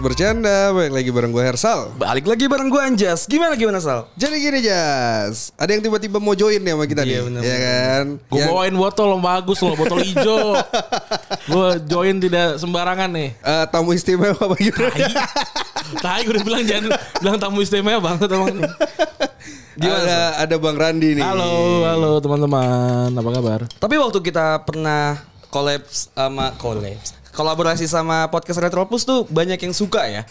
Podcast bercanda, balik lagi bareng gue Hersal. Balik lagi bareng gue Anjas. Gimana gimana Sal? Jadi gini Jas, ada yang tiba-tiba mau join nih sama kita nih, Iya, bener, ya kan? Gue Yang, bawain botol yang bagus loh, botol hijau. gue join tidak sembarangan nih. eh, tamu istimewa apa gimana? Tadi gue udah bilang jangan bilang tamu istimewa banget emang nih. ada ada Bang Randi nih. Halo, halo teman-teman, apa kabar? Tapi waktu kita pernah collab sama collab kolaborasi sama podcast Retropus tuh banyak yang suka ya.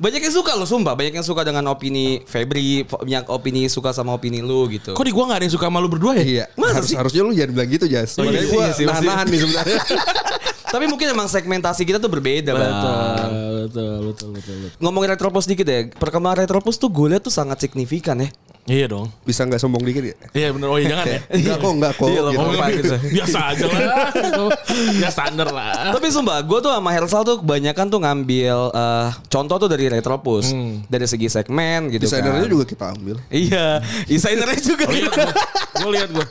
banyak yang suka loh sumpah Banyak yang suka dengan opini Febri Banyak opini suka sama opini lu gitu Kok di gue gak ada yang suka malu berdua ya? Iya, Masa harus, sih? harusnya lu jangan bilang gitu Jas. Oh, iya Makanya sih, gue iya sih, nahan-nahan nih sebenarnya. Tapi mungkin emang segmentasi kita tuh berbeda Betul, Bang betul, betul, betul, betul. Ngomongin Retropus dikit ya Perkembangan Retropus tuh gue liat tuh sangat signifikan ya Iya dong. Bisa nggak sombong dikit ya? Iya bener, oh iya jangan ya. Enggak kok, enggak kok. Iya loh, gitu. apa gitu. Biasa aja lah. Ya standar lah. Tapi sumpah gue tuh sama Hersal tuh kebanyakan tuh ngambil eh, Contoh tuh dari Retropus Dari segi segmen gitu Desainernya kan juga kita ambil. Iya, desainernya juga. Lihat gue, gue lihat gue.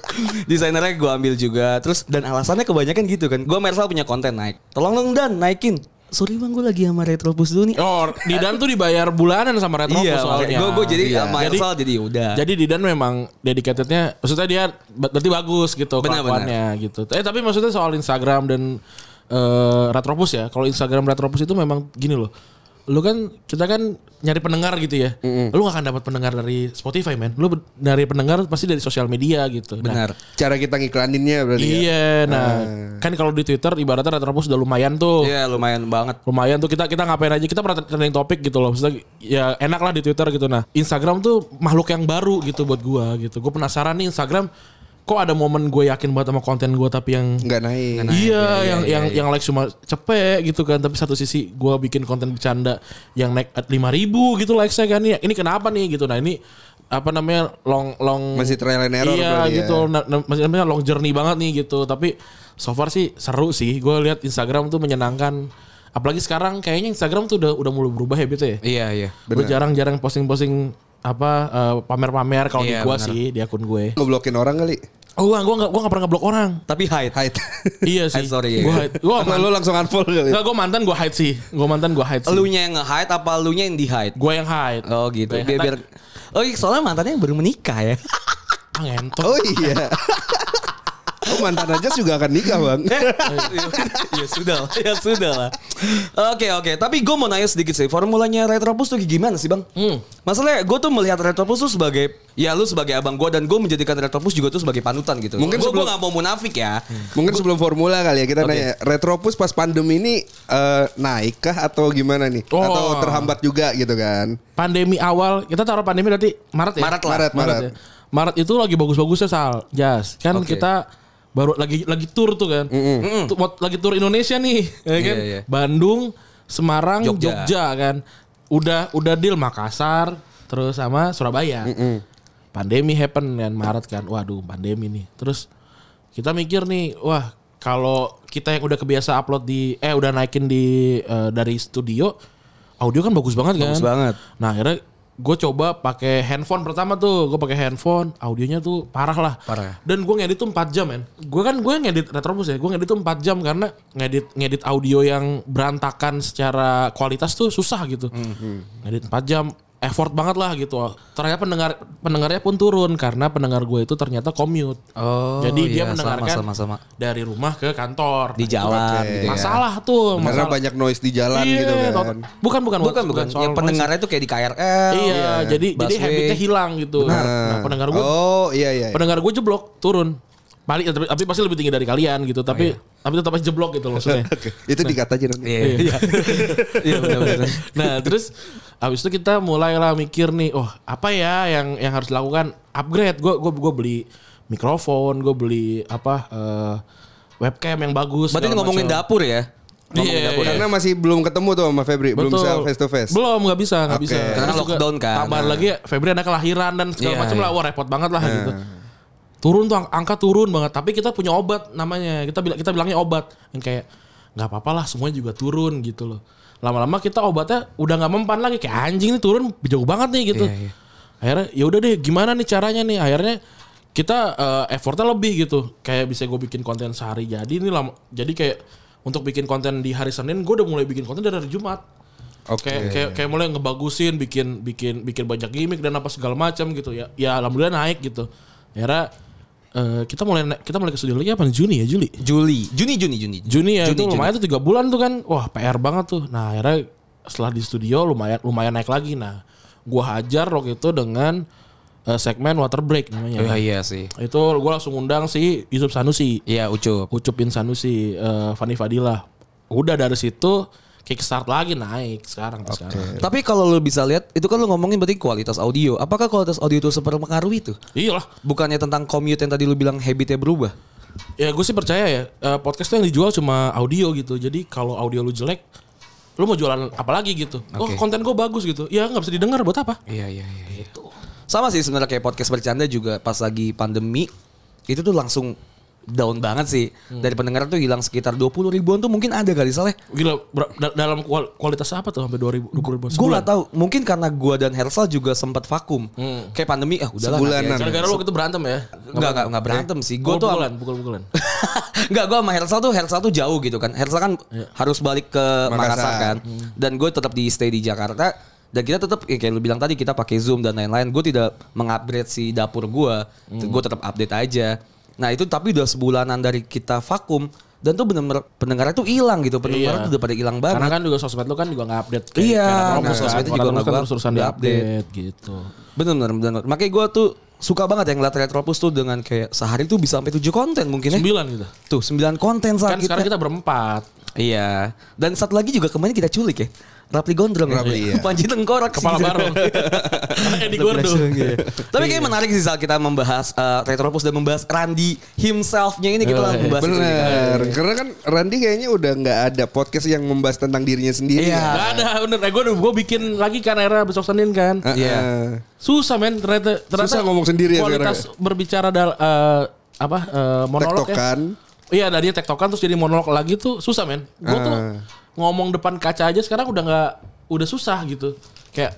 Desainernya gue ambil juga. Terus dan alasannya kebanyakan gitu kan. Gue Mersal punya konten naik. Tolong dong Dan naikin. Sorry bang gue lagi sama Retropus dulu nih. Oh, Didan tuh dibayar bulanan sama Retropus iya, soalnya. gue gue jadi Iya. sama Jadi- udah. Jadi Didan memang dedicatednya, maksudnya dia berarti bagus gitu Benar, kelakuannya gitu. Eh tapi maksudnya soal Instagram dan eh, Retropus ya. Kalau Instagram Retropus itu memang gini loh. Lu kan kita kan nyari pendengar gitu ya. Lu gak akan dapat pendengar dari Spotify men. Lu dari pendengar pasti dari sosial media gitu. Nah, Benar. Cara kita ngiklaninnya berarti ya. Iya, nah kan kalau di Twitter ibaratnya Retropus udah lumayan tuh. Iya lumayan banget. lumayan tuh kita kita ngapain aja kita pernah trending topik gitu loh maksudnya ya enak lah di Twitter gitu nah Instagram tuh makhluk yang baru gitu buat gua gitu gue penasaran nih Instagram kok ada momen gue yakin banget sama konten gua tapi yang Enggak naik. iya yang yang yang like cuma cepet gitu kan. Tapi satu sisi gua bikin konten bercanda yang naik lima ribu gitu likesnya kan. Ini ini kenapa nih gitu. Nah ini apa namanya long long Masih trial and error iya ya. gitu. Nah, nah, masih namanya long journey banget nih gitu. Tapi so far sih seru sih. Gue lihat Instagram tuh menyenangkan. Apalagi sekarang kayaknya Instagram tuh udah udah mulai berubah ya gitu ya? Iya iya. gue jarang-jarang posting-posting apa eh, pamer-pamer kalau di Iya, gua benar. sih di akun gue Ngeblokin orang kali. oh gua gua nggak gua nggak pernah ngeblok orang Tapi hide. Hide. iya sih Hide story, ya. gue hide gue Atau lu langsung unfollow kali. Enggak, gue mantan gue hide sih. Gue mantan gue hide sih. Elunya yang nge-hide apa elunya yang di-hide? Gue yang hide. Oh gitu. Gua yang Biar, biar Oh iya, soalnya mantannya baru menikah ya. Ah, ngentot. Oh iya. Oh mantan aja juga akan nikah bang. ya sudah lah, ya sudah lah. Oke oke, tapi gue mau nanya sedikit sih, formulanya Retropus tuh gimana sih bang? Hmm. Masalahnya gue tuh melihat Retropus tuh sebagai, ya lu sebagai abang gue dan gue menjadikan Retropus juga tuh sebagai panutan gitu. Mungkin gue sebelum- gak mau munafik ya. Mungkin sebelum formula kali ya kita Oke. nanya Retropus pas pandemi ini eh, naik kah atau gimana nih? Oh. Atau terhambat juga gitu kan? Pandemi awal kita taruh pandemi berarti Maret ya. Maret lah. Maret, Maret. ya. Maret itu lagi bagus-bagusnya Sal. Jas. Kan Oke. kita baru lagi lagi tur tuh kan. Tuh, mau- lagi tur Indonesia nih, ya kan? Iya, iya. Bandung, Semarang, Jogja. Jogja. kan. Udah udah deal Makassar, terus sama Surabaya. Pandemi happen kan Maret kan. Waduh, pandemi nih. Terus kita mikir nih, wah kalau kita yang udah kebiasa upload di eh udah naikin di eh, dari studio, audio kan bagus banget kan. Bagus banget. Nah akhirnya gue coba pakai handphone pertama tuh, gue pakai handphone, audionya tuh parah lah. Parah. Dan gue ngedit tuh 4 jam men. Gue kan gue ngedit Retrobus ya, gue ngedit tuh 4 jam karena ngedit ngedit audio yang berantakan secara kualitas tuh susah gitu. Ngedit 4 jam effort banget lah gitu. Ternyata pendengar pendengarnya pun turun karena pendengar gue itu ternyata commute. Oh, Jadi dia iya, mendengarkan sama, sama, sama. dari rumah ke kantor. Di jalan Oke. gitu ya. Masalah tuh, Karena masalah. banyak noise di jalan Iya, gitu kan. Bukan bukan Bukan bukan, soal yang noise. pendengarnya tuh kayak di KRL. Iya, jadi jadi busway. habitnya hilang gitu. Nah, pendengar gue Oh iya iya. pendengar gue jeblok turun. Paling tapi, tapi pasti lebih tinggi dari kalian gitu. Tapi tapi tetap aja jeblok gitu loh maksudnya. Itu dikat aja nanti. Iya, iya. Iya benar-benar. nah terus habis itu kita mulailah mikir nih, oh apa ya yang yang harus dilakukan? Upgrade. Gue gue gue beli mikrofon, gue beli apa eh, webcam yang bagus. Berarti ngomongin macam. dapur ya? Iya, dapur. iya. Karena masih belum ketemu tuh sama Febri, belum Betul. bisa face to face. Belum nggak bisa nggak Oke. bisa. Karena Terus lockdown kan. Kabar Nah. lagi Febri ada kelahiran dan segala Iya, macam iya. lah. Wah repot banget lah gitu. Turun tuh ang- angka turun banget. Tapi kita punya obat namanya. Kita bilang kita bilangnya obat. Yang kayak nggak apa-apa lah semuanya juga turun gitu loh. Lama-lama kita obatnya udah nggak mempan lagi. Kayak anjing ini turun jauh banget nih gitu. Iya, iya. akhirnya ya udah deh gimana nih caranya nih? Akhirnya kita eh, effortnya lebih gitu. Kayak bisa gue bikin konten sehari jadi ini lama jadi kayak untuk bikin konten di hari Senin gue udah mulai bikin konten dari hari Jumat. Oke. kayak kayak kayak mulai ngebagusin bikin bikin bikin banyak gimmick dan apa segala macam gitu. Ya ya alhamdulillah naik gitu. Akhirnya eh, kita mulai kita mulai ke studio lagi apa? Juni ya Juli? Juli, Juni, Juni, Juni. Juni ya itu lumayan tuh tiga bulan tuh kan. Wah PR banget tuh. Nah akhirnya setelah di studio lumayan lumayan naik lagi. Nah gua hajar waktu itu dengan eh, segmen water break namanya. Oh, iya sih. itu gua langsung undang si Yusuf Sanusi. Iya, Ucup. Ucupin Sanusi eh, Fani Fadila udah dari situ kickstart lagi naik sekarang tuh sekarang Tapi kalau lu bisa lihat, itu kan lu ngomongin berarti kualitas audio. Apakah kualitas audio itu seberpengaruh itu? iyalah Bukannya tentang commute yang tadi lu bilang habitnya berubah? Ya gue sih percaya ya eh, podcast tuh yang dijual cuma audio gitu. Jadi kalau audio lu jelek, lu mau jualan apa lagi gitu? Oh Oke. konten gue bagus gitu. Ya nggak bisa didengar buat apa? Iya, iya, iya. Itu. Sama sih sebenarnya kayak podcast bercanda juga pas lagi pandemi itu tuh langsung down banget sih. Dari pendengar tuh hilang sekitar 20 ribuan tuh mungkin ada kali salah. Gila ber- da- dalam kual- kualitas apa tuh sampai 2000 20 ribu Gue gak tahu, mungkin karena gua dan Hersal juga sempat vakum. Kayak pandemi, ah udahlah. Sebulanan. aja. Gara-gara lu itu berantem ya? Enggak, enggak, enggak berantem sih. Gue tuh Pukul-pukulan, pukul-pukulan. Enggak, gue sama Hersal tuh Hersal tuh jauh gitu kan. Hersal kan harus balik ke Makassar, Makassar. kan. Dan gue tetap di stay di Jakarta. Dan kita tetap ya kayak lu bilang tadi kita pakai Zoom dan lain-lain. Gue tidak mengupgrade si dapur gue. Gue tetap update aja. Nah itu tapi udah sebulanan dari kita vakum. Dan tuh bener-bener pendengarnya tuh hilang gitu. Pendengar Iya. tuh udah pada hilang banget. Karena kan juga sosmed lu kan juga nggak update. Iya, kayak nah, kan. Kalau juga nggak kan gua- terus-terusan nggak di-update gitu. Bener bener bener. Makanya gue tuh suka banget yang ngeliat Retropus tuh dengan kayak sehari tuh bisa sampai 7 konten mungkin ya. Sembilan gitu. Tuh 9 konten saat Kan sekarang kita berempat. Iya. Dan satu lagi juga kemarin kita culik ya. Rapli Gondrong Rapli, ya. iya. Panji Tengkorak. Kepala sih. baru. Edi Gordo. Tapi kayak menarik sih Zal kita membahas uh, Retropus dan membahas Randy himself-nya ini kita Oh, langsung iya. membahas. Bener. Karena kan Randy kayaknya udah nggak ada podcast yang membahas tentang dirinya sendiri. Iya. ya. Gak ada bener. Eh, gue gue bikin lagi kan era besok Senin kan. Iya. ah. Susah men ternyata ternyata Susah ngomong sendiri ya kualitas berbicara dal eh, apa eh, monolog ya. Tektokan. Iya tadinya tektokan terus jadi monolog lagi tuh susah men. Gue tuh Ah. Ngomong depan kaca aja sekarang udah nggak udah susah gitu. Kayak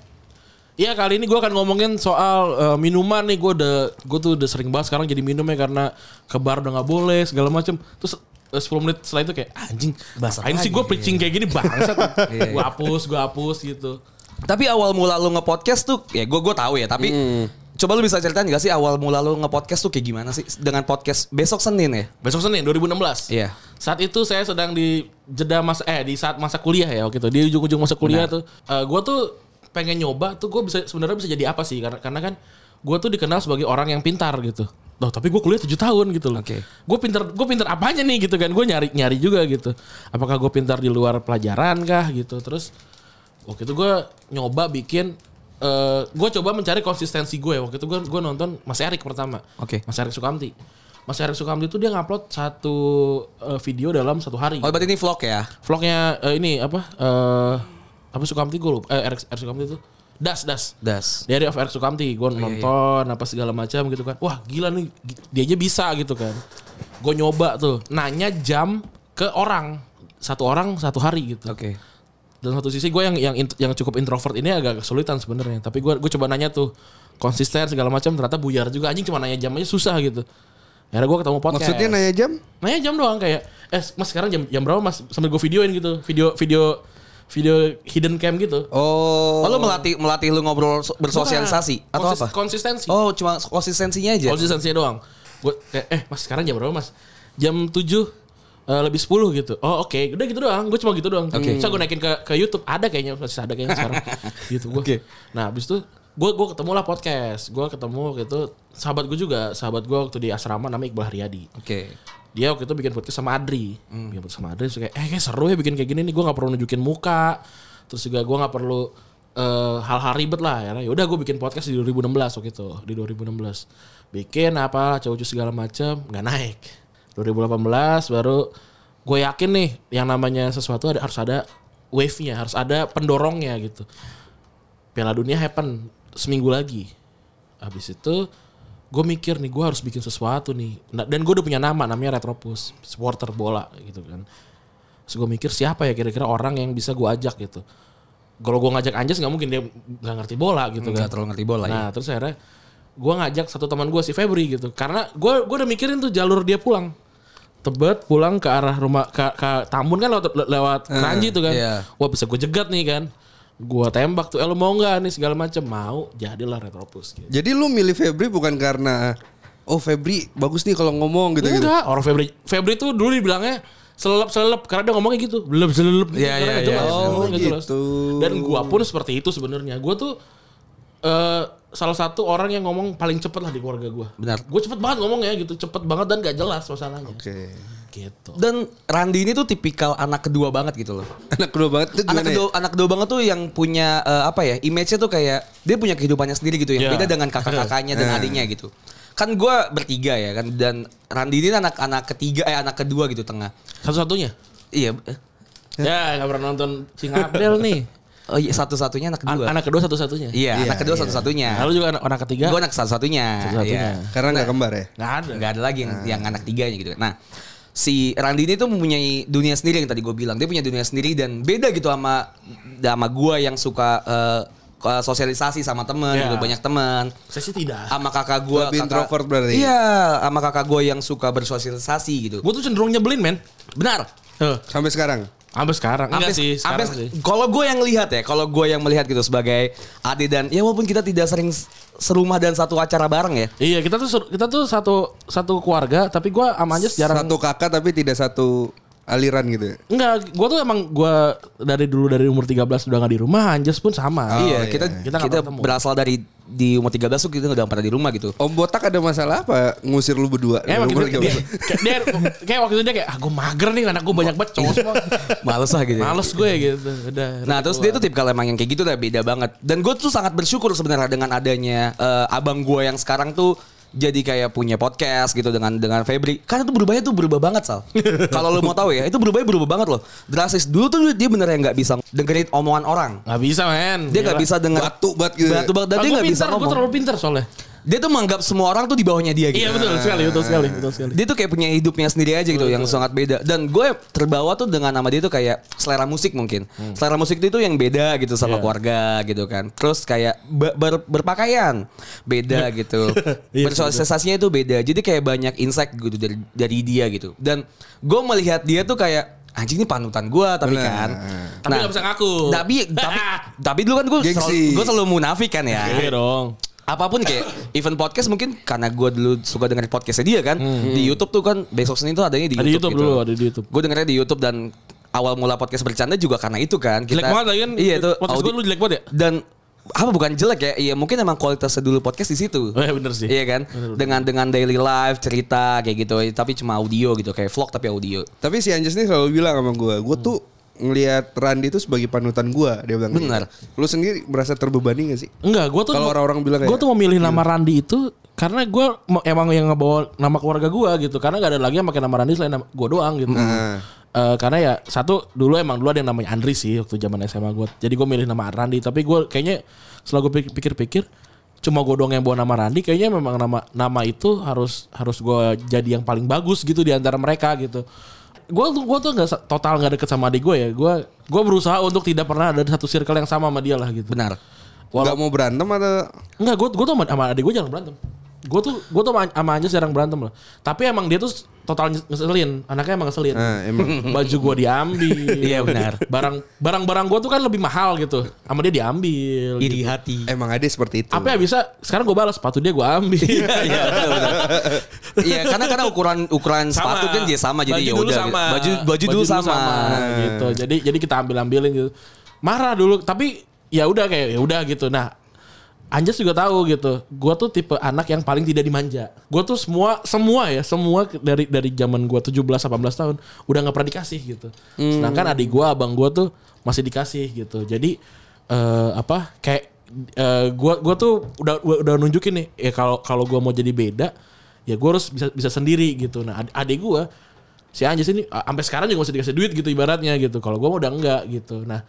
Iya kali ini gue akan ngomongin soal eh, minuman nih. Gue udah gue tuh udah sering banget sekarang jadi minum ya karena ke bar udah nggak boleh segala macem. Terus eh, 10 menit setelah itu kayak anjing Basah Ain sih gue preaching kayak gini? Bangsat. Iya, gue hapus gue hapus gitu. Tapi awal mula lu nge-podcast tuh ya gue gue tahu ya, tapi coba lu bisa ceritain gak sih awal mula lu nge-podcast tuh kayak gimana sih dengan podcast besok Senin ya? besok Senin 2016 Iya. Saat itu saya sedang di jeda masa eh di saat masa kuliah ya waktu itu. Di ujung-ujung masa kuliah tuh eh gua tuh pengen nyoba tuh gue bisa sebenarnya bisa jadi apa sih karena karena kan gue tuh dikenal sebagai orang yang pintar gitu. Loh, tapi gue kuliah 7 tahun gitu loh. Oke. Gue pintar gue pintar apanya nih gitu kan. Gue nyari nyari juga gitu. Apakah gue pintar di luar pelajaran kah gitu. Terus waktu itu gue nyoba bikin eh gue coba mencari konsistensi gue. Waktu itu gue gue nonton Mas Erik pertama. Oke. Mas Erik Sukamti. Mas Erik Sukamti itu dia ngupload satu eh, video dalam satu hari. Oh berarti ini vlog ya? vlognya eh, ini apa eh apa Sukamti gue lupa. Eh Erik, Erik Sukamti itu. Das Das. Das. Diary of Erik Sukamti gue nonton apa segala macam gitu kan. Wah gila nih. Dia aja bisa gitu kan. Gue nyoba tuh. Nanya jam ke orang. Satu orang satu hari gitu. Oke. Dan satu sisi gue yang yang yang cukup introvert ini agak kesulitan sebenarnya. Tapi gue gue coba nanya tuh konsisten segala macam ternyata buyar juga. Anjing cuma nanya jam aja susah gitu. Akhirnya gue ketemu podcast. Maksudnya nanya jam? nanya jam doang kayak eh mas sekarang jam jam berapa mas? Sambil gue videoin gitu. Video video video hidden cam gitu. Oh. Oh, lu melatih melatih lu ngobrol so- bersosialisasi Bukan. atau Konsis- apa? konsistensi. Oh, cuma konsistensinya aja. konsistensinya doang. Gue kayak eh mas sekarang jam berapa mas? Jam 7 eh, lebih 10 gitu. Oh oke. Udah gitu doang. Gue cuma gitu doang. Oke. so gue naikin ke ke YouTube ada kayaknya masih ada kayaknya sekarang. Gitu gue Oke. nah habis itu gue gue ketemu lah podcast. Gue ketemu gitu. Sahabat gue juga sahabat gue waktu di asrama namanya Iqbal Haryadi. Oke. dia waktu itu bikin podcast sama Adri. Bikin podcast sama Adri terus kayak eh kayak seru ya bikin kayak gini nih. Gue nggak perlu nunjukin muka. Terus juga gue nggak perlu eh, hal-hal ribet lah ya. Ya udah gue bikin podcast di 2016 waktu itu di 2016 bikin apa cowok segala macam nggak naik 2018 baru gue yakin nih yang namanya sesuatu ada harus ada wave-nya harus ada pendorongnya gitu. Piala Dunia happen seminggu lagi. Habis itu gue mikir nih gue harus bikin sesuatu nih. Nah, dan gue udah punya nama namanya Retropus supporter bola gitu kan. Terus gue mikir siapa ya kira-kira orang yang bisa gue ajak gitu. Kalau gue ngajak Anjas nggak mungkin dia nggak ngerti bola gitu Nggak kan. terlalu ngerti bola ya. nah terus akhirnya gue ngajak satu teman gue si Febri gitu. Karena gue gue udah mikirin tuh jalur dia pulang tebet pulang ke arah rumah ke, ke Tambun kan lewat lewat Keranji tuh kan iya. wah bisa gue jegat nih kan gue tembak tuh eh lu mau nggak nih segala macam mau jadilah Retropus gitu. Jadi lu milih Febri bukan karena oh Febri bagus nih kalau ngomong gitu gitu. Enggak, orang Febri Febri tuh dulu dibilangnya selelep selelep karena dia ngomongnya gitu belum selelep gitu, Iya, karena iya, nggak iya. jelas, Oh, jelas. gitu. dan gua pun seperti itu sebenarnya gua tuh eh salah satu orang yang ngomong paling cepet lah di keluarga gua Benar. gue cepet banget ngomongnya gitu cepet banget dan gak jelas masalahnya Oke. gitu Dan Randi ini tuh tipikal anak kedua banget gitu loh. Anak kedua banget tuh anak ya? kedua anak kedua banget tuh yang punya eh, apa ya image-nya tuh kayak dia punya kehidupannya sendiri gitu yang Iya. beda dengan kakak-kakaknya dan adiknya gitu kan gue bertiga ya kan dan Randi ini anak-anak ketiga eh anak kedua gitu tengah satu-satunya iya ya nggak pernah nonton Sing Abdel nih oh iya satu-satunya anak An- kedua anak kedua satu-satunya? Iya Iya, anak kedua iya. satu-satunya. Lalu juga anak, anak ketiga? Gue anak satu-satunya. Satu-satunya. iya. Karena nggak kembar ya. nggak ada. Nggak ada lagi yang, yang anak tiganya gitu. Nah si Randi ini tuh mempunyai dunia sendiri yang tadi gue bilang. Dia punya dunia sendiri dan beda gitu sama sama gue yang suka eh, ke- sosialisasi sama temen Ya. gitu banyak temen. Saya sih tidak. Sama kakak gue Lebih introvert berarti. iya sama kakak gue yang suka bersosialisasi gitu. Gue tuh cenderung nyebelin men. Benar. Eh, Sampai sekarang. Sampai sekarang enggak sih sekarang sampai- sih. Kalau gue yang lihat ya kalau gue yang melihat gitu sebagai adik dan ya walaupun kita tidak sering serumah dan satu acara bareng ya. Iya kita tuh kita tuh satu satu keluarga tapi gua sama Anjas jarang Satu kakak tapi tidak satu aliran gitu ya. Enggak, gua tuh emang gua dari dulu dari umur 13 udah gak di rumah, Anjas pun sama. Oh, iya iya. kita Kita kita, ketemu. berasal dari di umur 13 tuh kita udah pernah di rumah gitu Om Botak ada masalah apa ngusir lu berdua? Ya, umur gitu, dia, 13? kayak, dia, kayak waktu itu dia kayak ah gue mager nih anak gue banyak banget cowok semua. males lah gitu ya. Males gue gitu. Udah. Nah terus dia tuh tipikal emang yang kayak gitu lah beda banget. Dan gue tuh sangat bersyukur sebenarnya dengan adanya eh, abang gue yang sekarang tuh jadi kayak punya podcast gitu dengan dengan Febri. Karena tuh berubahnya tuh berubah banget Sal. Kalau lo mau tahu ya, itu berubahnya berubah banget loh. Drastis dulu tuh dia bener yang nggak bisa dengerin omongan orang. Nggak bisa men. Dia nggak bisa denger Batu banget gitu. Batu banget dan dia gue nggak bisa pintar, gue ngomong. terlalu pintar soalnya. Dia tuh menganggap semua orang tuh di bawahnya dia gitu. Iya betul sekali, betul sekali, betul sekali. Dia tuh kayak punya hidupnya sendiri aja gitu yang sangat beda. Dan gue terbawa tuh dengan nama dia tuh kayak selera musik mungkin. Selera musik itu yang beda gitu sama Iya. keluarga gitu kan. Terus kayak be- ber- berpakaian beda gitu. Iya, bersosialisasinya itu beda. Jadi kayak banyak insight gitu dari dari dia gitu. Dan gue melihat dia tuh kayak anjing ini panutan gue tapi Bener. kan. Tapi nggak bisa ngaku. tapi tapi tapi dulu kan gue selalu, gue selalu munafik kan ya. Iya dong. Apa pun kayak event podcast mungkin karena gue dulu suka dengerin podcastnya dia kan di YouTube tuh kan besok Senin tuh adanya di Hmm. Ada YouTube, YouTube gitu. dulu, ada di YouTube. Gue dengernya di YouTube dan awal mula podcast bercanda juga karena itu kan. Jelek banget lagi kan. Iya itu. Podcast gue audi- lu jelek banget ya? Dan apa bukan jelek ya? Iya mungkin emang kualitasnya dulu podcast di situ. Oh, iya, bener sih. Iya kan? Dengan dengan daily life cerita kayak gitu. Tapi cuma audio gitu kayak vlog tapi audio. Tapi si Anjas nih selalu bilang sama gue, gue tuh ngelihat Randi itu sebagai panutan gue. Dia bilang. Benar. gitu. Lu sendiri merasa terbebani gak sih? Enggak, gue tuh Kalau orang-orang bilang gue tuh memilih nama Randi itu karena gue emang yang ngebawa nama keluarga gue gitu. Karena gak ada lagi yang pakai nama Randi selain nama gue doang gitu. Nah. Eh, karena ya satu dulu emang dulu ada yang namanya Andri sih waktu zaman SMA gue. Jadi gue milih nama Randi. Tapi gue kayaknya setelah gue pikir-pikir cuma gue doang yang bawa nama Randi. Kayaknya memang nama nama itu harus harus gue jadi yang paling bagus gitu di antara mereka gitu. Gue tuh gue tuh nggak total nggak deket sama adik gue ya. Gue gue berusaha untuk tidak pernah ada di satu circle yang sama sama dia lah gitu. Benar. Gak mau berantem atau Enggak, gue gue tuh sama, sama adik gue jarang berantem. Gue tuh gue tuh sama, sama Anjas jarang berantem lah. Tapi emang dia tuh total ngeselin. Anaknya emang ngeselin. Nah, emang. Baju gue diambil. Iya, benar. Barang barang barang gue tuh kan lebih mahal gitu. Sama dia diambil. Iri gitu. hati. emang ada seperti itu. Apa ya bisa? Sekarang gue balas sepatu dia gue ambil. Iya, betul. Iya, karena karena ukuran ukuran sepatu kan dia sama jadi Baju ya dulu udah. sama. Baju baju dulu sama. gitu. Jadi jadi kita ambil ambilin gitu. Marah dulu, tapi ya udah kayak ya udah gitu. Nah, Anjas juga tahu gitu. Gua tuh tipe anak yang paling tidak dimanja. Gua tuh semua semua ya, semua dari dari zaman gua 17 18 tahun udah nggak pernah dikasih gitu. Sedangkan adik gua, abang gua tuh masih dikasih gitu. Jadi eh apa kayak eh, gua gua tuh udah udah, nunjukin nih ya kalau kalau gua mau jadi beda ya gua harus bisa bisa sendiri gitu. Nah, ad- adik gua si Anjas ini sampai sekarang juga masih dikasih duit gitu ibaratnya gitu. Kalau gua mah udah enggak gitu. Nah,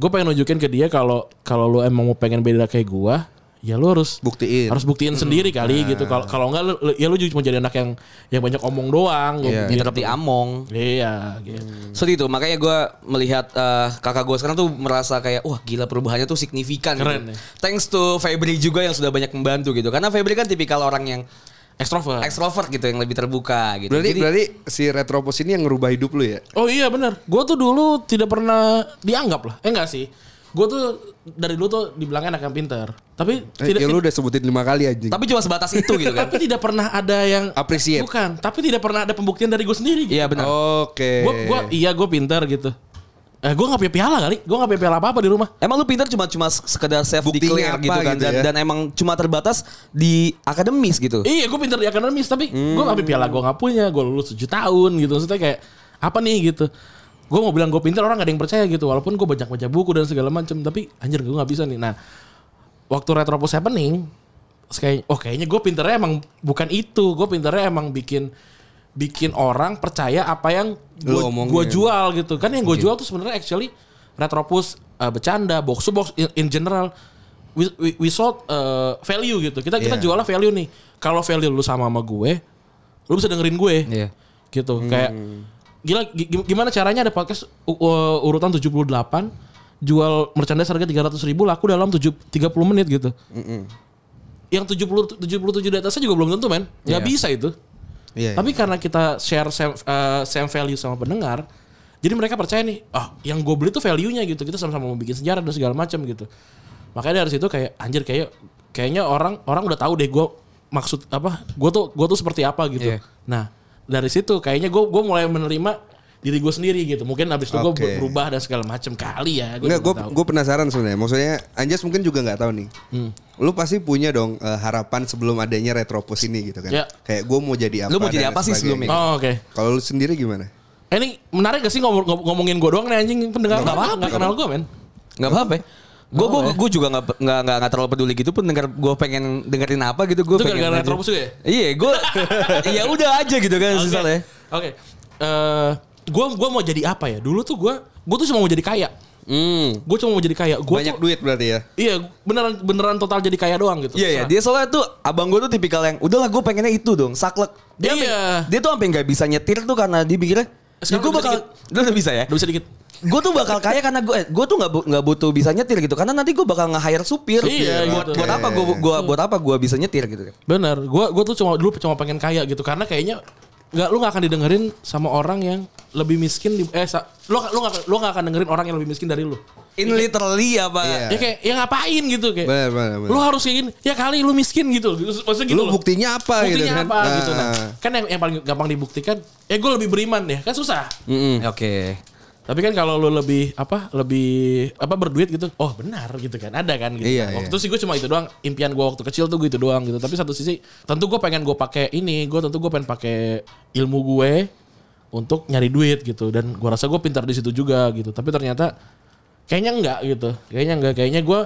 gue pengen nunjukin ke dia kalau kalau lu emang mau pengen beda kayak gua, ya lu harus Buktiin. harus buktiin sendiri kali gitu. Kalau kalau enggak lu, lu- ya lu cuma jadi anak yang yang banyak omong doang. Iya. gitu. Tetap diamong. Iya, gitu. Seperti itu, makanya gue melihat eh, kakak gue sekarang tuh merasa kayak wah gila perubahannya tuh signifikan. Keren gitu. ya. Thanks to Febri juga yang sudah banyak membantu gitu. Karena Febri kan tipikal orang yang Extrovert. ekstrovert gitu, yang lebih terbuka gitu. Berarti Jadi berarti si Retropus ini yang ngerubah hidup lu ya? Oh iya benar. Gue tuh dulu tidak pernah dianggap lah. Eh enggak sih. Gue tuh dari dulu tuh dibilangnya anak yang pintar. Tapi Eh, tidak ya lu udah sebutin lima kali anjing. tapi cuma sebatas itu gitu kan. tapi tidak pernah ada yang Appreciate. Bukan, tapi tidak pernah ada pembuktian dari gue sendiri. Iya benar. Oke. Gue gua iya gue pintar gitu. Eh gue nggak punya piala kali. Gue nggak punya piala apa apa di rumah. Emang lu pintar cuma cuma sekedar self Buktinya declare apa gitu kan gitu dan, ya? dan emang cuma terbatas di akademis gitu. Iya gue pintar di akademis tapi gue nggak punya piala gue nggak punya. Gue lulus 7 tahun gitu. Maksudnya kayak apa nih gitu. Gue mau bilang gue pintar orang gak ada yang percaya gitu. Walaupun gue banyak baca buku dan segala macam. Tapi anjir gue nggak bisa nih. Nah waktu Retropus happening. Kayak, oh kayaknya gue pinternya emang bukan itu. Gue pinternya emang bikin bikin orang percaya apa yang gue jual gitu. Kan yang gue jual tuh sebenarnya actually Retropus uh, bercanda, box to box in, in general. We, we, we sold uh, value gitu. Kita kita Iya. jualnya value nih. Kalau value lu sama sama gue, lu bisa dengerin gue. Iya. Gitu. Kayak gila gi- gi- gimana caranya ada podcast u- u- urutan 78 jual merchandise harga 300 ribu laku dalam 7, 30 menit gitu. Yang 70 77 di atasnya juga belum tentu men. Nggak Iya. bisa itu. Iya. Tapi karena kita share same, uh, same value sama pendengar, jadi mereka percaya nih, ah yang gue beli tuh value-nya gitu. Kita sama-sama mau bikin sejarah dan segala macam gitu. Makanya dari situ kayak anjir kayak kayaknya orang orang udah tahu deh gue maksud apa, gue tuh gue tuh seperti apa gitu. Iya. Nah dari situ kayaknya gue gue mulai menerima diri gue sendiri gitu. Mungkin abis itu gue Oke. berubah dan segala macam kali ya. Enggak, gue gue penasaran sebenarnya. Maksudnya Anjas mungkin juga nggak tahu nih. Hmm. Lu pasti punya dong eh, harapan sebelum adanya Retropus ini gitu kan. Ya. Kayak gue mau jadi apa. Lu mau jadi apa sih sebelumnya? Oh oke. Kalau lu sendiri gimana? Eh, ini menarik gak sih ngomong, ngom- ngomongin gue doang nih anjing pendengar Nggak nggak apa-apa. nggak kenal gue men. Nggak apa-apa. Gue gue ya. gue juga nggak nggak nggak terlalu peduli gitu pun denger gue pengen dengerin apa gitu gue Itu pengen gara-gara. Retropus juga ya? Iya gue ya udah aja gitu kan Oke. misalnya. Oke. Eh, gua gua mau jadi apa ya? Dulu tuh gua gua tuh cuma mau jadi kaya. Hmm. Gue cuma mau jadi kaya. Gua Banyak tuh, duit berarti ya. Iya, beneran beneran total jadi kaya doang gitu. Iya iya Terserah. dia soalnya tuh abang gue tuh tipikal yang udahlah gue pengennya itu dong saklek. Dia Iya. dia tuh sampai nggak bisa nyetir tuh karena dia pikirnya. Ya Sekarang gue bakal, lu udah bisa ya? Udah bisa dikit. Gue tuh bakal kaya karena gue, gue tuh nggak bu- nggak butuh bisa nyetir gitu, karena nanti gue bakal nge-hire supir. Iya, buat, gitu. buat apa gue, gua, buat apa gue bisa nyetir gitu? Bener. Gua gua tuh cuma dulu cuma pengen kaya gitu karena kayaknya nggak lu nggak akan didengerin sama orang yang lebih miskin di eh sa, lu lu nggak lu nggak akan dengerin orang yang lebih miskin dari lu. In literally apa? Iya. Ya kayak ya ngapain gitu kayak. Bener, bener, bener. Lu harus kayak gini. Ya kali lu miskin gitu. Maksudnya gitu Lu loh. buktinya apa gitu Buktinya kan? apa gitu nah. Kan yang, yang paling gampang dibuktikan, ya gue lebih beriman ya. Kan susah. Mm-mm, Oke. Tapi kan kalau lu lebih apa lebih apa berduit gitu, oh benar gitu kan, ada kan gitu. Iya, waktu iya. itu sih gue cuma itu doang, impian gue waktu kecil tuh gitu doang gitu. Tapi satu sisi, tentu gue pengen gue pakai ini, gue tentu gue pengen pakai ilmu gue untuk nyari duit gitu. Dan gue rasa gue pintar di situ juga gitu. Tapi ternyata kayaknya enggak gitu, kayaknya enggak, kayaknya gue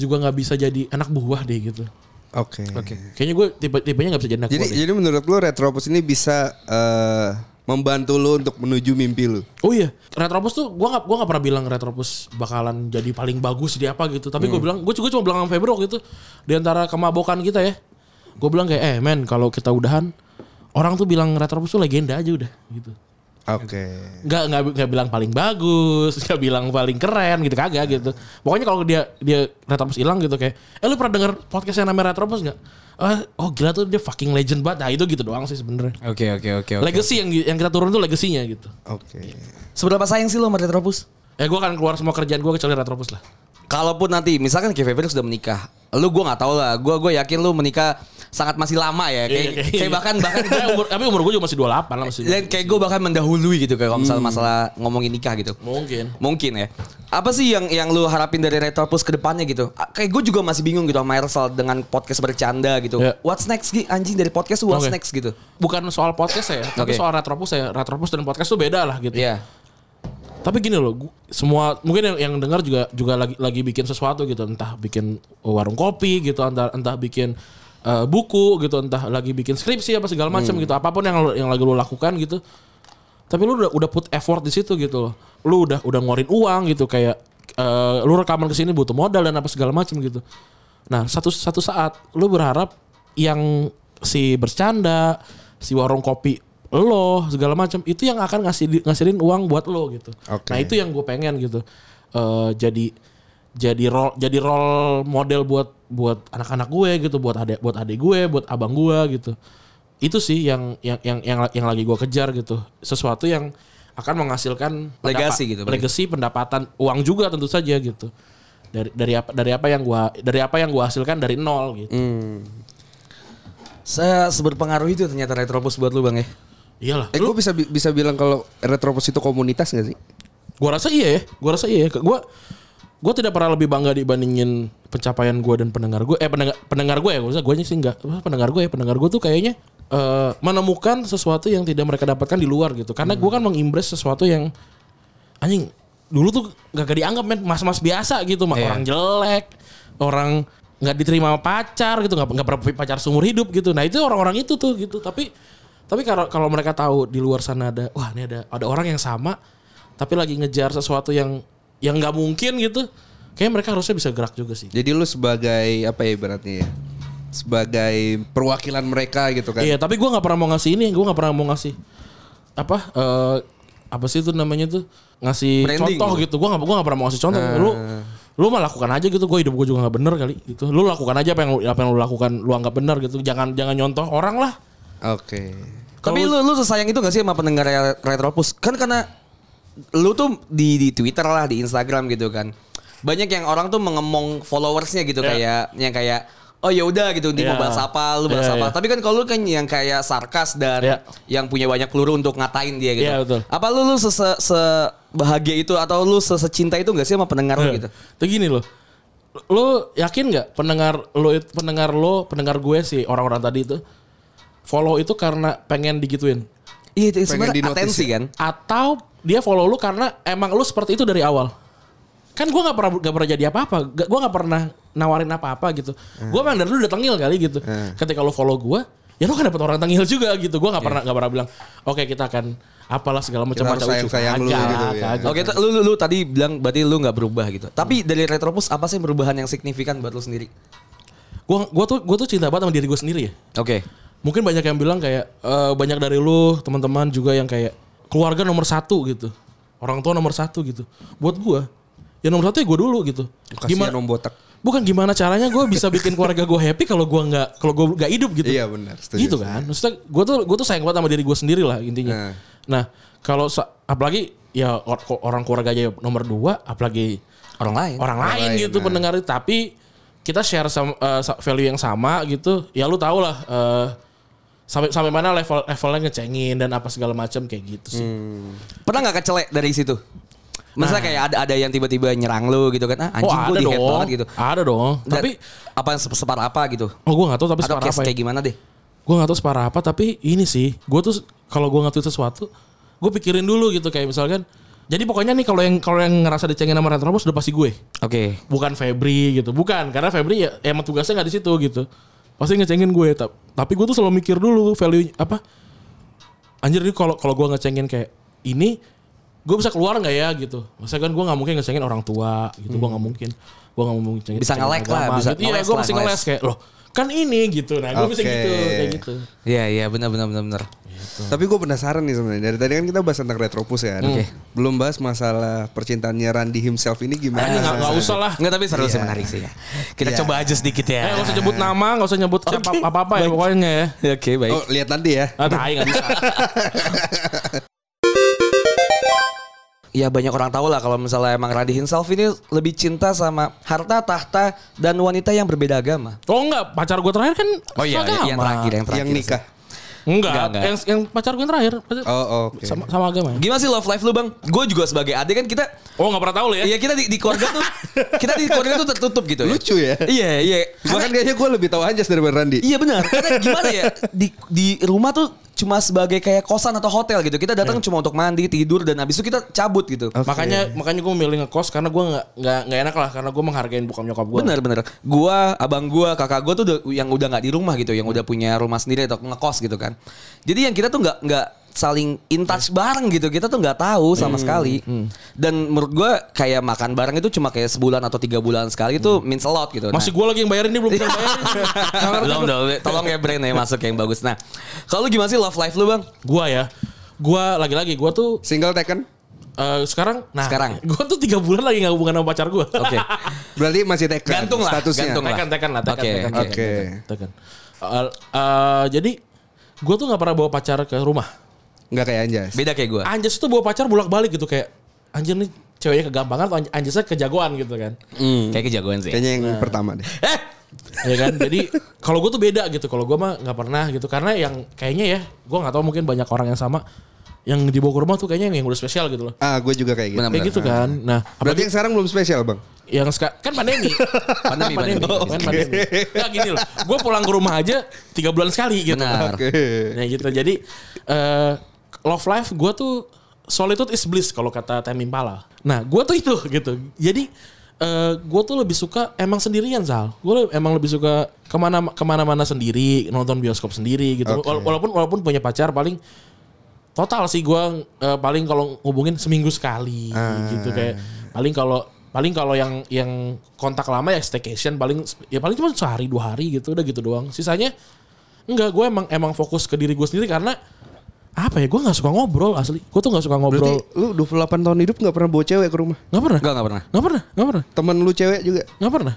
juga nggak bisa jadi anak buah deh gitu. Oke. Oke. Kayaknya gue tipe tipenya nggak bisa jadi anak Jadi buah. Deh. jadi menurut lu Retropus ini bisa eh, membantu lu untuk menuju mimpi lu. Oh iya, Retropus tuh gua nggak gua nggak pernah bilang Retropus bakalan jadi paling bagus di apa gitu. Tapi Hmm. gue bilang, gue juga cuma bilang sama Febro gitu di antara kemabokan kita ya. Gue bilang kayak, eh men kalau kita udahan, orang tuh bilang Retropus tuh legenda aja udah gitu. Oke. Nggak nggak nggak bilang paling bagus, nggak bilang paling keren gitu kagak gitu. Pokoknya kalau dia dia Retropus hilang gitu kayak, eh lu pernah denger podcast yang namanya Retropus nggak? Ah, oh gila tuh dia fucking legend banget. Nah itu gitu doang sih sebenarnya. Oke oke oke. oke. Legacy yang yang kita turun tuh legasinya gitu. Oke. Seberapa sayang sih lo sama Retropus? Ya gue akan keluar semua kerjaan gue kecuali Retropus lah. Kalaupun nanti misalkan Kevin Febri sudah menikah, lu gue nggak tahu lah. Gue gue yakin lu menikah sangat masih lama ya. Kayak, Iya, kayak- kayak bahkan bahkan umur, tapi umur gue juga masih 28 lah masih. dan kayak gue bahkan mendahului gitu kayak kalau misalnya masalah ngomongin nikah gitu. Mungkin. Mungkin ya. Apa sih yang yang lu harapin dari Retropus ke depannya gitu? Kayak gue juga masih bingung gitu sama Ersal dengan podcast bercanda gitu. Ya. What's next Gi? Anjing dari podcast what's Oke. next gitu. Bukan soal podcast ya, tapi Oke. soal Retropus ya. Retropus dan podcast tuh beda lah gitu. Iya. Tapi gini loh, semua mungkin yang, yang dengar juga juga lagi lagi bikin sesuatu gitu, entah bikin warung kopi gitu, entah entah bikin eh, buku gitu, entah lagi bikin skripsi apa segala macam gitu, apa pun yang yang lagi lu lakukan gitu. Tapi lu udah udah put effort di situ gitu loh. Lu udah udah ngeluarin uang gitu kayak eh, lu rekaman ke sini butuh modal dan apa segala macam gitu. Nah satu satu saat lu berharap yang si bercanda, si warung kopi lo segala macam itu yang akan ngasih ngasihin uang buat lo gitu. Oke. Nah itu yang gue pengen gitu. Eh jadi jadi role jadi role model buat buat anak-anak gue gitu, buat adik buat adik gue, buat abang gue gitu. Itu sih yang yang yang yang, yang lagi gue kejar gitu. Sesuatu yang akan menghasilkan Legacy gitu, legacy pendapatan uang juga tentu saja gitu. Dari dari apa dari apa yang gua dari apa yang gua hasilkan dari nol gitu. Hmm. Saya seberpengaruh itu ternyata Retropus buat lu bang ya. Iyalah. Eh gue bisa bisa bilang kalau Retropus itu komunitas gak sih? Gua rasa iya ya. Gua rasa iya ya. Gua gua tidak pernah lebih bangga dibandingin pencapaian gua dan pendengar gue. Eh pendengar pendengar gue ya. Gua gue sih enggak. Pendengar gue ya. Pendengar gue tuh kayaknya eh, menemukan sesuatu yang tidak mereka dapatkan di luar gitu. Karena gua kan mengimbres sesuatu yang anjing dulu tuh gak, gak dianggap men mas-mas biasa gitu mah Iya. orang jelek orang nggak diterima sama pacar gitu nggak nggak pernah pacar seumur hidup gitu nah itu orang-orang itu tuh gitu tapi tapi kalau kalau mereka tahu di luar sana ada wah ini ada ada orang yang sama tapi lagi ngejar sesuatu yang yang nggak mungkin gitu kayak mereka harusnya bisa gerak juga sih Jadi lu sebagai apa ya ibaratnya ya? Sebagai perwakilan mereka gitu kan? Iya, tapi gua nggak pernah mau ngasih ini, gua nggak pernah mau ngasih apa eh apa sih itu namanya tuh ngasih Branding contoh gitu. gitu. Gua nggak gua nggak pernah mau ngasih contoh. Lu lu mah lakukan aja gitu. Gue hidup gue juga nggak bener kali gitu. Lu lakukan aja apa yang lu- apa yang lu lakukan lu anggap bener gitu. Jangan jangan nyontoh orang lah. Oke. Tapi lu lu sesayang itu gak sih sama pendengar Retropus? Kan karena lu tuh di di Twitter lah, di Instagram gitu kan. Banyak yang orang tuh mengemong followersnya gitu Ya. kayak yang kayak oh ya udah gitu dia mau Ya. bahas apa, lu bahas Ya, apa. ya. Tapi kan kalau lu kan yang kayak sarkas dan Ya. yang punya banyak peluru untuk ngatain dia gitu. Ya, betul. Apa lu lu se sebahagia itu atau lu se secinta itu gak sih sama pendengar lu gitu? Tuh gini loh. Lu yakin nggak pendengar lu pendengar lo pendengar gue sih orang-orang tadi itu follow itu karena pengen digituin Iya itu sebenarnya atensi ya? kan. atau dia follow lu karena emang lu seperti itu dari awal kan gue nggak pernah nggak pernah jadi apa-apa gue nggak pernah nawarin apa-apa gitu gue emang dari dulu udah tengil kali gitu ketika lu follow gue ya lu kan dapet orang tengil juga gitu gue nggak pernah nggak pernah bilang oke kita akan apalah segala macam macam sayang-sayang lu Kagak, gitu ya. Oke, lu, lu, lu tadi bilang berarti lu nggak berubah gitu. Tapi dari Retropus apa sih perubahan yang signifikan buat lu sendiri? gue gue tuh gue tuh cinta banget sama diri gue sendiri ya Oke. Mungkin banyak yang bilang kayak eh, banyak dari lu teman-teman juga yang kayak keluarga nomor satu gitu orang tua nomor satu gitu buat gue ya nomor satu ya gue dulu gitu Kasihan om botak. bukan gimana caranya gue bisa bikin keluarga gue happy kalau gue nggak kalau gue nggak hidup gitu Iya benar. setuju, gitu kan maksudnya gue tuh gue tuh sayang banget sama diri gue sendiri lah intinya Nah. nah kalau apalagi ya orang keluarga aja nomor dua apalagi Orang lain. orang lain lain, gitu nah. pendengar itu tapi kita share sama, eh, sa- value yang sama gitu ya lu tau lah eh, sampai sampai mana level levelnya ngecengin dan apa segala macam kayak gitu sih Hmm. Pernah nggak kecelek dari situ? Masa kayak ada ada yang tiba-tiba nyerang lu gitu kan? Ah, oh anjing gue ada di dong banget gitu. ada dong Dan tapi apa separah apa gitu? oh gue nggak tahu tapi separah apa ya. kayak gimana deh? gue nggak tahu separah apa tapi ini sih gue tuh kalau gue nge-tweet sesuatu gue pikirin dulu gitu kayak misalkan jadi pokoknya nih kalau yang kalau yang ngerasa dicengin sama Retrobus udah pasti gue Oke. bukan Febri gitu bukan karena Febri ya emang tugasnya nggak di situ gitu pasti ngecengin gue Ta- tapi gue tuh selalu mikir dulu value apa? Anjir ini kalau kalau gue ngecengin kayak ini gue bisa keluar nggak ya gitu. Masa kan gue nggak mungkin ngecengin orang tua gitu. Gue nggak mungkin. Gue nggak mungkin ngecengin Bisa nge-like lah, bisa gitu. iya gue masih ngeles kayak loh kan ini gitu nah gue bisa Oke. gitu kayak gitu Iya iya benar benar benar benar. Tapi gue penasaran nih sebenarnya. Dari tadi kan kita bahas tentang Retropus ya. Belum bahas masalah percintaannya Randy himself ini gimana? Kayaknya nggak nggak usah lah Enggak tapi seru sih Iya. menarik sih ya. Kita Iya. coba aja sedikit Eh, ya. nggak usah nyebut nama, nggak usah nyebut apa apa, apa ya pokoknya ya. Oke baik. Oh lihat nanti ya. Ah, tai nggak bisa. Ya banyak orang tahu lah kalau misalnya emang Randy himself ini lebih cinta sama harta, tahta, dan wanita yang berbeda agama. Oh enggak, pacar gue terakhir kan Oh iya, agama. yang terakhir, yang terakhir. Yang nikah. Enggak, Enggak, enggak. Yang, yang pacar gue yang terakhir pacar- Oh oke. sama, sama agama ya. Gimana sih love life lu bang? Gue juga sebagai adik kan kita, Oh nggak pernah tahu lo ya? iya kita di, di keluarga tuh, kita di keluarga tuh tertutup gitu ya. Lucu ya. Iya iya. Bahkan kayaknya gue lebih tahu Anjas daripada Randy. Iya benar. Karena gimana ya di di rumah tuh cuma sebagai kayak kosan atau hotel gitu. Kita datang cuma untuk mandi, tidur dan habis itu kita cabut gitu. Makanya makanya gue milih ngekos karena gue nggak nggak nggak enak lah karena gue menghargain bokap nyokap gue. Bener bener. Gua, abang gua, kakak gua tuh udah, yang udah nggak di rumah gitu, yang udah punya rumah sendiri atau ngekos gitu kan. Jadi yang kita tuh nggak nggak saling in touch bareng gitu. Kita tuh nggak tahu sama sekali. Dan menurut gue kayak makan bareng itu cuma kayak sebulan atau tiga bulan sekali itu means a lot gitu. Nah, Masih gue lagi yang bayarin dia belum bisa bayarin. Belum dong, tolong ya brand ya masuk yang bagus. Nah, kalau lu gimana sih love life lu bang? Gua ya. Gua lagi-lagi gua tuh Single taken? eh, sekarang nah Sekarang. gua tuh tiga bulan lagi gak hubungan sama pacar gua. Oke. Berarti masih taken Gantung lah, statusnya. gantung lah. tekan tekan lah tekan Oke, tekan, oke. tekan, Oke. tekan, tekan. Eh, eh, jadi gua tuh nggak pernah bawa pacar ke rumah. Enggak kayak Anjas. Beda kayak gue. Anjas tuh bawa pacar bolak-balik gitu kayak anjir nih ceweknya kegampangan atau Anj- Anjasnya kejagoan gitu kan. Kayak kejagoan sih. Kayaknya yang pertama deh. Eh, ya kan jadi kalau gue tuh beda gitu kalau gue mah nggak pernah gitu karena yang kayaknya ya gue nggak tahu mungkin banyak orang yang sama yang dibawa ke rumah tuh kayaknya yang, yang udah spesial gitu loh Ah, gue juga kayak gitu. Benar. kayak gitu kan nah Berarti apalagi yang sekarang belum spesial, Bang. yang sekarang kan pandemi Pandemi, pandemi, pandemi. kan pandemi. Nah gini loh gue pulang ke rumah aja tiga bulan sekali gitu Benar. Oke. nah gitu jadi eh, love life gue tuh solitude is bliss kalau kata Temi Impala nah gue tuh itu gitu jadi eh gue tuh lebih suka emang sendirian Zal gue emang lebih suka ke mana ke mana-mana sendiri nonton bioskop sendiri gitu. Wala- walaupun walaupun punya pacar paling total sih gue paling kalau hubungin seminggu sekali Ah. gitu kayak paling kalau paling kalau yang yang kontak lama ya staycation paling ya paling cuma sehari dua hari gitu udah gitu doang sisanya enggak gue emang emang fokus ke diri gue sendiri karena apa ya gue nggak suka ngobrol asli gue tuh nggak suka Berarti ngobrol lu 28 tahun hidup gak pernah bawa cewek ke rumah? nggak pernah Enggak, enggak pernah. nggak pernah nggak pernah Temen lu cewek juga? nggak pernah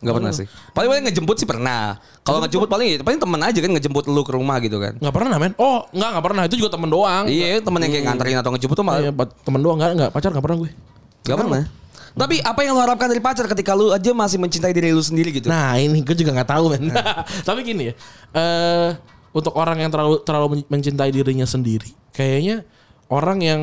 Enggak pernah sih. Paling paling ngejemput sih pernah. Kalau ngejemput paling paling temen aja kan ngejemput lu ke rumah gitu kan. nggak pernah men oh nggak nggak pernah itu juga temen doang Iya, temen yang kayak nganterin atau ngejemput tuh malah Iya, temen doang nggak nggak pacar nggak pernah gue Gak pernah. Tapi apa yang lu harapkan dari pacar ketika lu aja masih mencintai diri lu sendiri gitu? Nah ini gue juga nggak tahu men. Tapi gini ya, eh untuk orang yang terlalu terlalu men- mencintai dirinya sendiri, kayaknya orang yang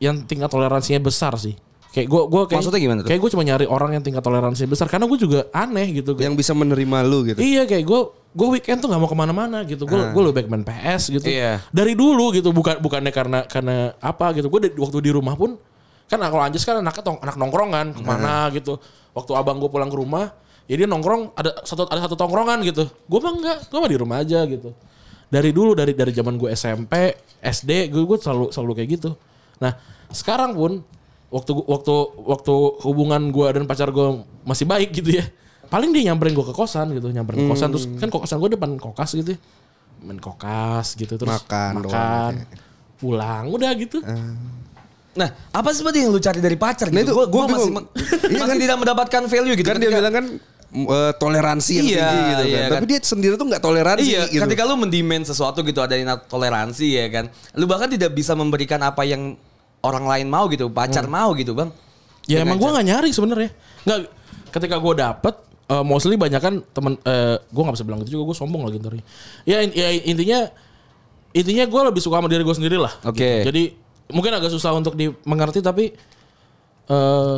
yang tingkat toleransinya besar sih. Kayak gue gue kayak Maksudnya gimana tuh? Kayak gue cuma nyari orang yang tingkat toleransinya besar karena gue juga aneh gitu. Yang bisa menerima lu gitu. Iya kayak gue gue weekend tuh nggak mau ke mana-mana gitu. Gue gue lebih baik main PS gitu. Iya. Dari dulu gitu bukan bukannya karena karena apa gitu. Gue waktu di rumah pun kan kalau Anjas kan anaknya tong, anak nongkrongan ke mana gitu. Waktu abang gue pulang ke rumah, ya dia nongkrong ada satu ada satu tongkrongan gitu. Gue mah enggak, gue mah di rumah aja gitu. Dari dulu dari dari zaman gue SMP, SD, gue gue selalu selalu kayak gitu. Nah sekarang pun waktu waktu waktu hubungan gue dan pacar gue masih baik gitu ya. Paling dia nyamperin gue ke kosan gitu, nyamperin ke kosan terus kan kosan gue depan kokas gitu. ya. Main kokas gitu terus Makan doang, makan ya. pulang udah gitu. Nah, apa sih sebenarnya yang lu cari dari pacar Nah, gitu? itu Gua, gua gua masih, bingung. masih Iya kan? tidak mendapatkan value gitu. Kan dia bilang kan eh, toleransi yang Iya, tinggi gitu iya kan. kan. Tapi dia sendiri tuh nggak toleransi Iya, gitu. ketika lu mendemand sesuatu gitu ada toleransi ya kan. Lu bahkan tidak bisa memberikan apa yang orang lain mau gitu, pacar mau gitu, Bang. Ya Dengan emang gue nggak nyari sebenarnya. Nggak ketika gue dapet eh, mostly banyak kan temen eh, gue nggak bisa bilang gitu juga gue sombong lagi ntar. Ya, in- ya intinya intinya gue lebih suka sama diri gue sendiri lah. Oke. gitu. Jadi mungkin agak susah untuk dimengerti tapi eh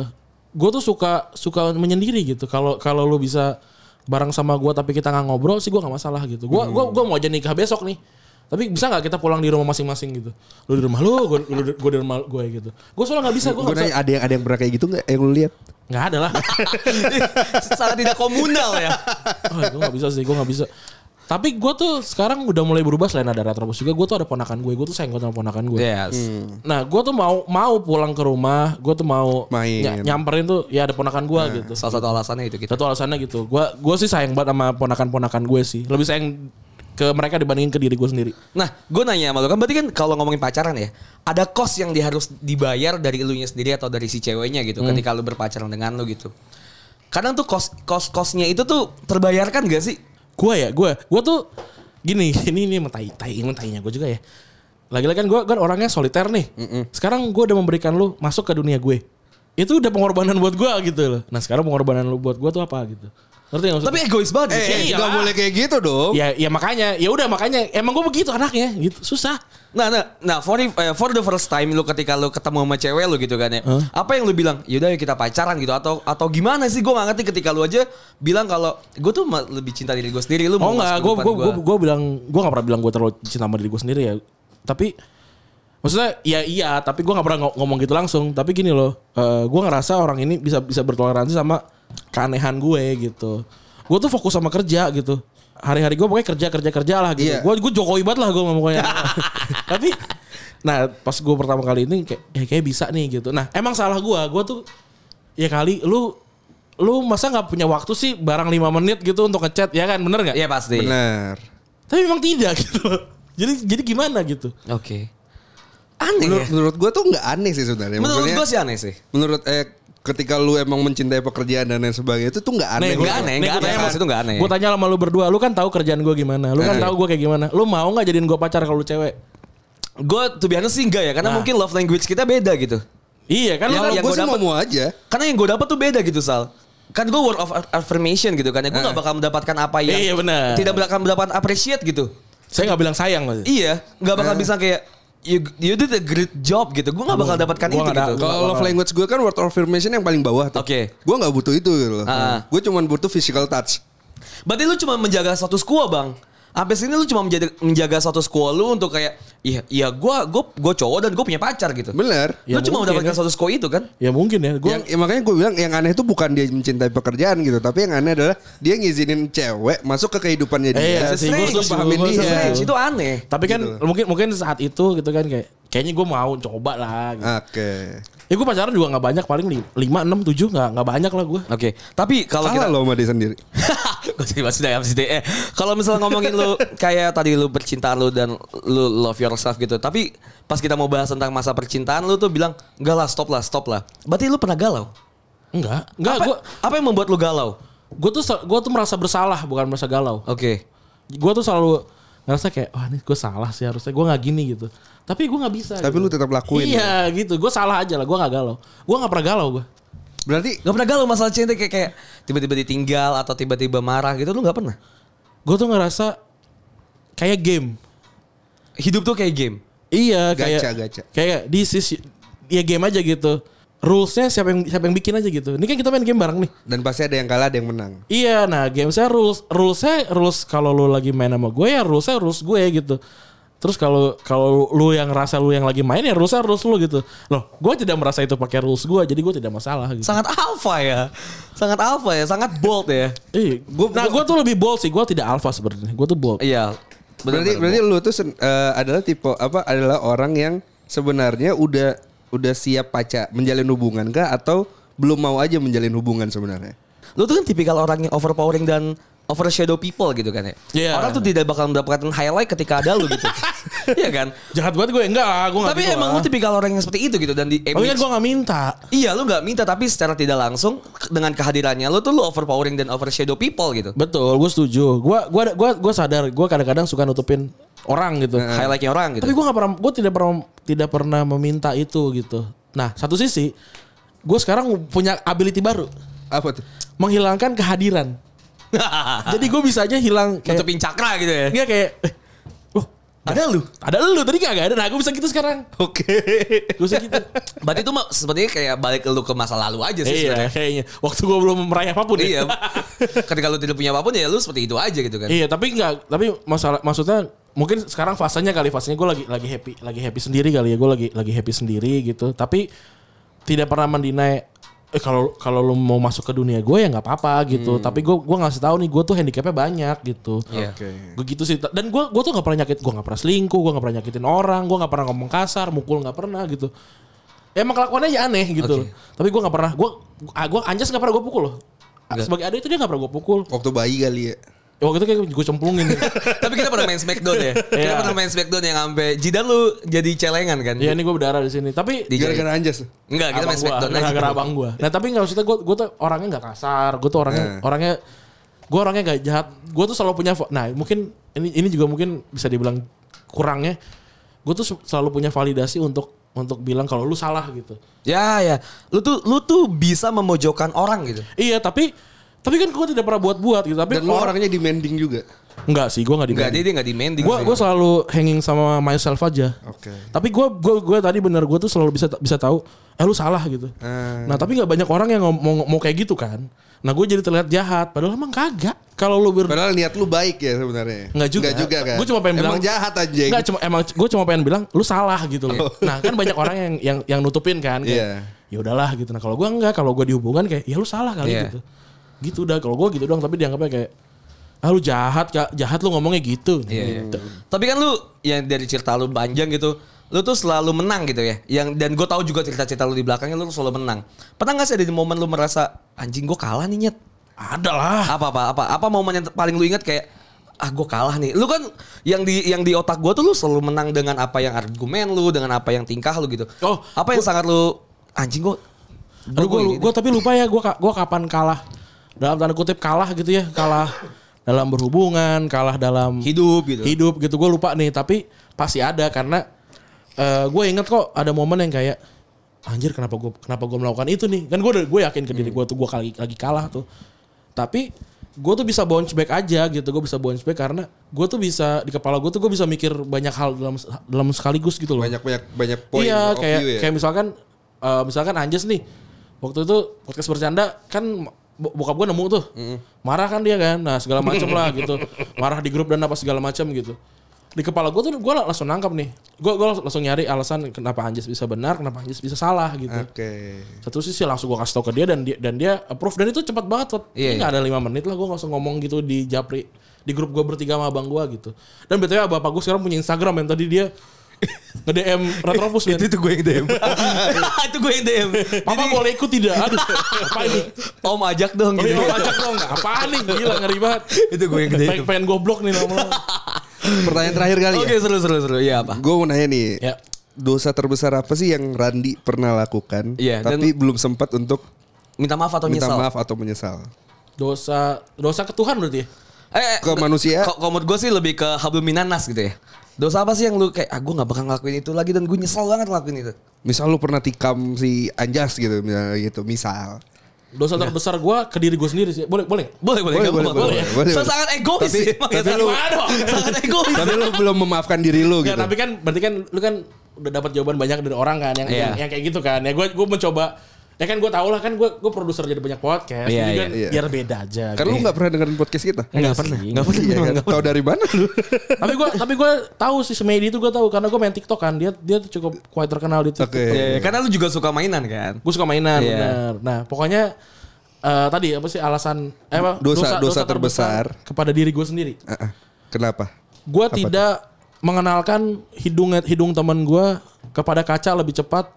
gue tuh suka suka menyendiri gitu. Kalau kalau lu bisa bareng sama gue tapi kita nggak ngobrol sih gue nggak masalah gitu. Gue gua gua mau aja nikah besok nih. Tapi bisa nggak kita pulang di rumah masing-masing gitu? Lu di rumah lu, gue gue di rumah gue gitu. Gue soalnya nggak bisa, gue nggak nanya ada yang ada yang pernah kayak gitu nggak yang lu lihat? Nggak ada lah. Sangat tidak komunal ya. Oh, gue gak bisa sih, gue gak bisa. Tapi gue tuh sekarang udah mulai berubah selain ada Retrobus juga. Gue tuh ada ponakan gue, gue tuh sayang sama ponakan gue. Yes. Nah, gue tuh mau mau pulang ke rumah, gue tuh mau Main. ny- nyamperin tuh ya ada ponakan gue gitu. Salah satu alasannya itu gitu. Satu alasannya gitu. Gue gue sih sayang banget sama ponakan-ponakan gue sih. Lebih sayang ke mereka dibandingin ke diri gue sendiri. Nah, gue nanya sama lu kan berarti kan kalau ngomongin pacaran ya, ada kos yang dia harus dibayar dari elunya sendiri atau dari si ceweknya gitu ketika lu berpacaran dengan lu gitu. Kadang tuh kos kos kosnya itu tuh terbayarkan gak sih? Gue ya, gue gue tuh gini, ini ini emang tai tai emang tainya gue juga ya. Lagi-lagi kan gue kan orangnya soliter nih. Sekarang gue udah memberikan lu masuk ke dunia gue. Itu udah pengorbanan buat gue gitu loh. Nah sekarang pengorbanan lu buat gue tuh apa gitu. Ngerti gak maksudnya? Tapi egois banget gak sih? Eh, Iya nggak lah. boleh kayak gitu dong. ya ya makanya ya udah makanya emang gue begitu anaknya gitu susah. Nah, nah, nah for, the- eh, for the first time lu ketika lu ketemu sama cewek lu gitu kan ya. Apa yang lu bilang? Yaudah yuk kita pacaran gitu atau atau gimana sih? Gue gak ngerti ketika lu aja bilang kalau gue tuh lebih cinta diri gue sendiri. Lu Oh enggak, gue gue gua. gue bilang gue gak pernah bilang gue terlalu cinta sama diri gue sendiri ya. Tapi maksudnya ya iya, tapi gue gak pernah ngo- ngomong gitu langsung. Tapi gini loh, eh gue ngerasa orang ini bisa bisa bertoleransi sama keanehan gue gitu. Gue tuh fokus sama kerja gitu. hari-hari gue pokoknya kerja kerja kerja lah gitu. Iya. Gue gue Jokowi banget lah gue pokoknya. Tapi nah pas gue pertama kali ini kayak ya kayak bisa nih gitu. Nah emang salah gue. Gue tuh ya kali lu lu masa nggak punya waktu sih barang 5 menit gitu untuk ngechat ya kan bener nggak? Iya pasti. Benar. Tapi memang tidak gitu. jadi jadi gimana gitu? Oke. Aneh Menurut, ya. menurut gue tuh nggak aneh sih sebenarnya. Menurut gue sih aneh sih. menurut eh ketika lu emang mencintai pekerjaan dan lain sebagainya itu tuh nggak aneh. Nggak aneh, nggak gua aneh. tanya- Maksud itu nggak aneh. Gue tanya sama lu berdua, lu kan tahu kerjaan gue gimana, lu kan Eh. tahu gue kayak gimana. Lu mau nggak jadiin gue pacar kalau lu cewek? Gue tuh biasa sih enggak ya, karena Nah. mungkin love language kita beda gitu. Iya kan Yang- lu kan yang gue gua sih dapet- mau mau aja. Karena yang gue dapat tuh beda gitu Sal. Kan gue word of affirmation gitu kan ya. Gue gak bakal mendapatkan apa yang Iya, benar. Tidak bakal mendapatkan appreciate gitu. saya nggak bilang sayang mas. Iya, nggak bakal bisa kayak you, you did a great job gitu. Gue nggak bakal dapatkan Gua itu gitu. Kalau love language gue kan word of affirmation yang paling bawah tuh. Oke. Gue nggak butuh itu gitu loh. Ah. Gue cuma butuh physical touch. Berarti lu cuma menjaga status quo bang. Sampai sini lu cuma menjaga, menjaga status quo lu untuk kayak iya iya gue gue gue cowok dan gue punya pacar gitu. Bener. Ya lu cuma mungkin mendapatkan ya. status quo itu kan? Ya mungkin ya. Gue Yang, ya makanya gue bilang yang aneh itu bukan dia mencintai pekerjaan gitu, tapi yang aneh adalah dia ngizinin cewek masuk ke kehidupannya dia. Iya, It's sih, gua setuju, pahamin gua dia. itu aneh. tapi kan Gitu. mungkin mungkin saat itu gitu kan kayak kayaknya gue mau coba lah. Gitu. Oke. Ya gue pacaran juga nggak banyak paling li- lima enam tujuh nggak nggak banyak lah gue. Oke, tapi kalau kita lo sama dia sendiri. Gue sih masih dalam sih eh. Kalau misalnya ngomongin lu kayak tadi lu percintaan lu dan lu love yourself gitu. Tapi pas kita mau bahas tentang masa percintaan lu tuh bilang enggak lah stop lah stop lah. Berarti lu pernah galau? Enggak, enggak apa, gue apa yang membuat lu galau? gue tuh gue tuh merasa bersalah bukan merasa galau. Oke. Gue tuh selalu ngerasa kayak wah ini gue salah sih harusnya gue nggak gini gitu. Tapi gue nggak bisa. Tapi gitu. lu tetap lakuin. ya? Iya gitu, gue salah aja lah, gue nggak galau. Gue nggak pernah galau gue. Berarti Gak pernah galau masalah cinta kayak kayak tiba-tiba ditinggal atau tiba-tiba marah gitu lu gak pernah? Gue tuh ngerasa kayak game. Hidup tuh kayak game. Iya Gacha, kayak gacha. kayak this is ya game aja gitu. Rulesnya siapa yang siapa yang bikin aja gitu. Ini kan kita main game bareng nih. dan pasti ada yang kalah, ada yang menang. Iya, nah game saya rules rulesnya rules kalau lu lagi main sama gue ya rulesnya rules gue gitu. Terus kalau kalau lu yang rasa lu yang lagi main ya rulesnya rules lu gitu. Loh, gue tidak merasa itu pakai rules gue, jadi gue tidak masalah gitu. Sangat alpha ya. Sangat alpha ya, sangat bold ya. Iya, gua, nah gue tuh lebih bold sih, gue tidak alpha sebenarnya. Gue tuh bold. Iya. berarti berarti lu tuh sen- eh, adalah tipe apa adalah orang yang sebenarnya udah udah siap pacar menjalin hubungan kah atau belum mau aja menjalin hubungan sebenarnya? Lu tuh kan tipikal orang yang overpowering dan overshadow people gitu kan ya. Iya. Orang tuh tidak bakal mendapatkan highlight ketika ada lu gitu. Iya kan? Jahat banget gue enggak gue enggak Tapi gitu emang lu tipikal orang yang seperti itu gitu dan di Tapi kan gue gak minta. Iya lu gak minta tapi secara tidak langsung dengan kehadirannya lu tuh lu overpowering dan overshadow people gitu. Betul, gue setuju. Gue gua gua gua sadar, gue kadang-kadang suka nutupin orang gitu. Highlightnya orang gitu. Tapi gue nggak pernah, gue tidak pernah tidak pernah meminta itu gitu. Nah, satu sisi, gue sekarang punya ability baru, Apa tuh? menghilangkan kehadiran. Jadi gue bisa aja hilang kayak, Nutupin cakra gitu ya. Enggak kayak, eh, loh, Ada lu. ada lu tadi kagak ada. Nah, gue bisa gitu sekarang. Oke. Gue bisa gitu. Berarti itu mah sepertinya kayak balik lu ke masa lalu aja sih iya, kayaknya. Waktu gue belum meraih apa pun Iya. ya. Ketika lu tidak punya apa pun ya lu seperti itu aja gitu kan. Iya, tapi enggak, tapi masalah maksudnya mungkin sekarang fasenya kali fasenya gue lagi lagi happy, lagi happy sendiri kali ya. Gue lagi lagi happy sendiri gitu. Tapi tidak pernah mendinai eh kalau kalau lu mau masuk ke dunia gue ya nggak apa-apa gitu. Tapi gue gua ngasih tahu nih gue tuh handicapnya banyak gitu. Oke. Gue gitu sih. Dan gue gue tuh nggak pernah nyakit, gue nggak pernah selingkuh, gue nggak pernah nyakitin orang, gue nggak pernah ngomong kasar, mukul nggak pernah gitu. Ya, emang kelakuannya aja aneh gitu. loh. Tapi gue nggak pernah, gue gue anjas nggak pernah gue pukul loh. Sebagai adik itu dia nggak pernah gue pukul. Waktu bayi kali ya. Ya, waktu itu kayak gue cemplungin. Tapi kita pernah main Smackdown ya. Kita Iya. pernah main Smackdown yang sampai jidan lu jadi celengan kan. Iya ini gue berdarah di sini. Tapi Di- Gara-gara anjas. Enggak, kita main Smackdown aja. gara-gara abang gue. Nah tapi nggak maksudnya gue gue tuh orangnya nggak kasar. Gue tuh orangnya Hmm. orangnya gue orangnya nggak jahat. Gue tuh selalu punya. Nah mungkin ini ini juga mungkin bisa dibilang kurangnya. Gue tuh se- selalu punya validasi untuk untuk bilang kalau lu salah gitu. Ya ya. Lu tuh lu tuh bisa memojokkan orang gitu. Iya tapi tapi kan gue tidak pernah buat-buat gitu. Tapi Dan lu orang orangnya demanding juga. enggak sih gue nggak Enggak, di. dia dia enggak demanding. Gue gue selalu hanging sama myself aja. Oke. Tapi gue gue gue tadi bener gue tuh selalu bisa bisa tahu eh lu salah gitu. Hmm. Nah tapi nggak banyak orang yang mau mau kayak gitu kan. Nah gue jadi terlihat jahat. Padahal emang kagak. Kalau lu ber Padahal niat lu baik ya sebenarnya. Nggak juga. Nggak juga kan. Gua cuma pengen Emang bilang- jahat aja. Nggak cuma emang gue cuma pengen bilang lu salah gitu loh. Oh. Nah kan banyak orang yang yang yang nutupin kan. Iya. Kayak, Ya udahlah gitu. Nah kalau gue enggak. Kalau gue dihubungan kayak ya lu salah kali Iya. gitu. Gitu udah. Kalau gue gitu doang. Tapi dianggapnya kayak ah lu jahat Kak. jahat lu ngomongnya gitu. Iya, iya. Gitu. Tapi kan lu yang dari cerita lu panjang gitu, lu tuh selalu menang gitu ya. Yang dan gue tahu juga cerita-cerita lu di belakangnya lu selalu menang. Pernah gak sih ada di momen lu merasa anjing gue kalah nih nyet? Ada lah. Apa apa apa apa momen yang paling lu ingat kayak ah gue kalah nih. Lu kan yang di yang di otak gue tuh lu selalu menang dengan apa yang argumen lu, dengan apa yang tingkah lu gitu. Oh, apa yang sangat lu anjing gue Aduh gue gue tapi lupa ya gue gue kapan kalah dalam tanda kutip kalah gitu ya kalah dalam berhubungan kalah dalam hidup gitu. hidup gitu gue lupa nih tapi pasti ada karena gue inget kok ada momen yang kayak anjir kenapa gue kenapa gue melakukan itu nih kan gue gue yakin ke diri gue tuh gue lagi lagi kalah tuh tapi gue tuh bisa bounce back aja gitu gue bisa bounce back karena gue tuh bisa di kepala gue tuh gue bisa mikir banyak hal dalam dalam sekaligus gitu loh Banyak banyak banyak poin iya kayak ya. kayak misalkan eh, misalkan Anjas nih waktu itu podcast bercanda kan bokap gue nemu tuh. Marah kan dia kan? Nah segala macem lah gitu. Marah di grup dan apa segala macam gitu. Di kepala gue tuh gue langsung nangkap nih. Gue gue langsung nyari alasan kenapa Anjas bisa benar kenapa Anjas bisa salah gitu. Oke. satu sisi langsung gue kasih tau ke dia dan dia dan dia approve. Dan itu cepat banget Tot. Iya, Ini nggak ada lima menit lah gue langsung ngomong gitu di Japri di grup gue bertiga sama abang gue gitu. Dan btw bapak gue sekarang punya Instagram yang tadi dia nge DM Retropus men. itu gue yang DM. itu gue yang DM. Papa boleh ikut tidak? Aduh, apa ini? Om ajak dong Oh, gitu. iya, ajak dong. Apaan nih? Gila ngeri banget. itu gue yang DM. Pengen, pengen goblok nih lama-lama. Pertanyaan terakhir kali Oke ya. seru seru seru. Iya apa? Gue mau nanya nih. Ya. Dosa terbesar apa sih yang Randi pernah lakukan Iya, dan- tapi belum sempat untuk Minta maaf atau minta nyesal? maaf atau menyesal? Dosa dosa ke Tuhan berarti ya? Eh, Ke manusia? Kok menurut gue sih lebih ke hablum minanas gitu ya. Dosa apa sih yang lu kayak ah gue gak bakal ngelakuin itu lagi dan gue nyesel banget ngelakuin itu. Misal lu pernah tikam si Anjas gitu, misalnya gitu, misal. Dosa terbesar gue ke diri gue sendiri sih. Boleh, boleh. Boleh boleh Boleh, nggak boleh, boleh, boleh, So, boleh. sangat egois Tapi- sih. ya, tapi sangat- lu- sangat egois. Tapi lu belum memaafkan diri lu gitu. Enggak, tapi kan berarti kan lu kan udah dapat jawaban banyak dari orang kan yang Iya. yang, yang kayak gitu kan. Ya gue gue mencoba ya kan gue tau lah kan gue gue produser jadi banyak podcast. Iya, jadi iya, kan iya. biar beda aja. Kan gitu. lu gak pernah dengerin podcast kita? Enggak pernah. Enggak pernah. Iya kan? nggak pernah. Tahu dari mana lu? tapi gue tapi gue tahu si Semedi itu gue tahu karena gue main TikTok kan dia dia tuh cukup quite terkenal di TikTok. Oke. Iya, iya, karena lu juga suka mainan kan. Gue suka mainan Iya. benar. Nah pokoknya eh, tadi apa sih alasan eh, apa Dosa- dosa terbesar. kepada diri gue sendiri. Ah, ah. Kenapa? Gue tidak mengenalkan hidung hidung teman gue kepada kaca lebih cepat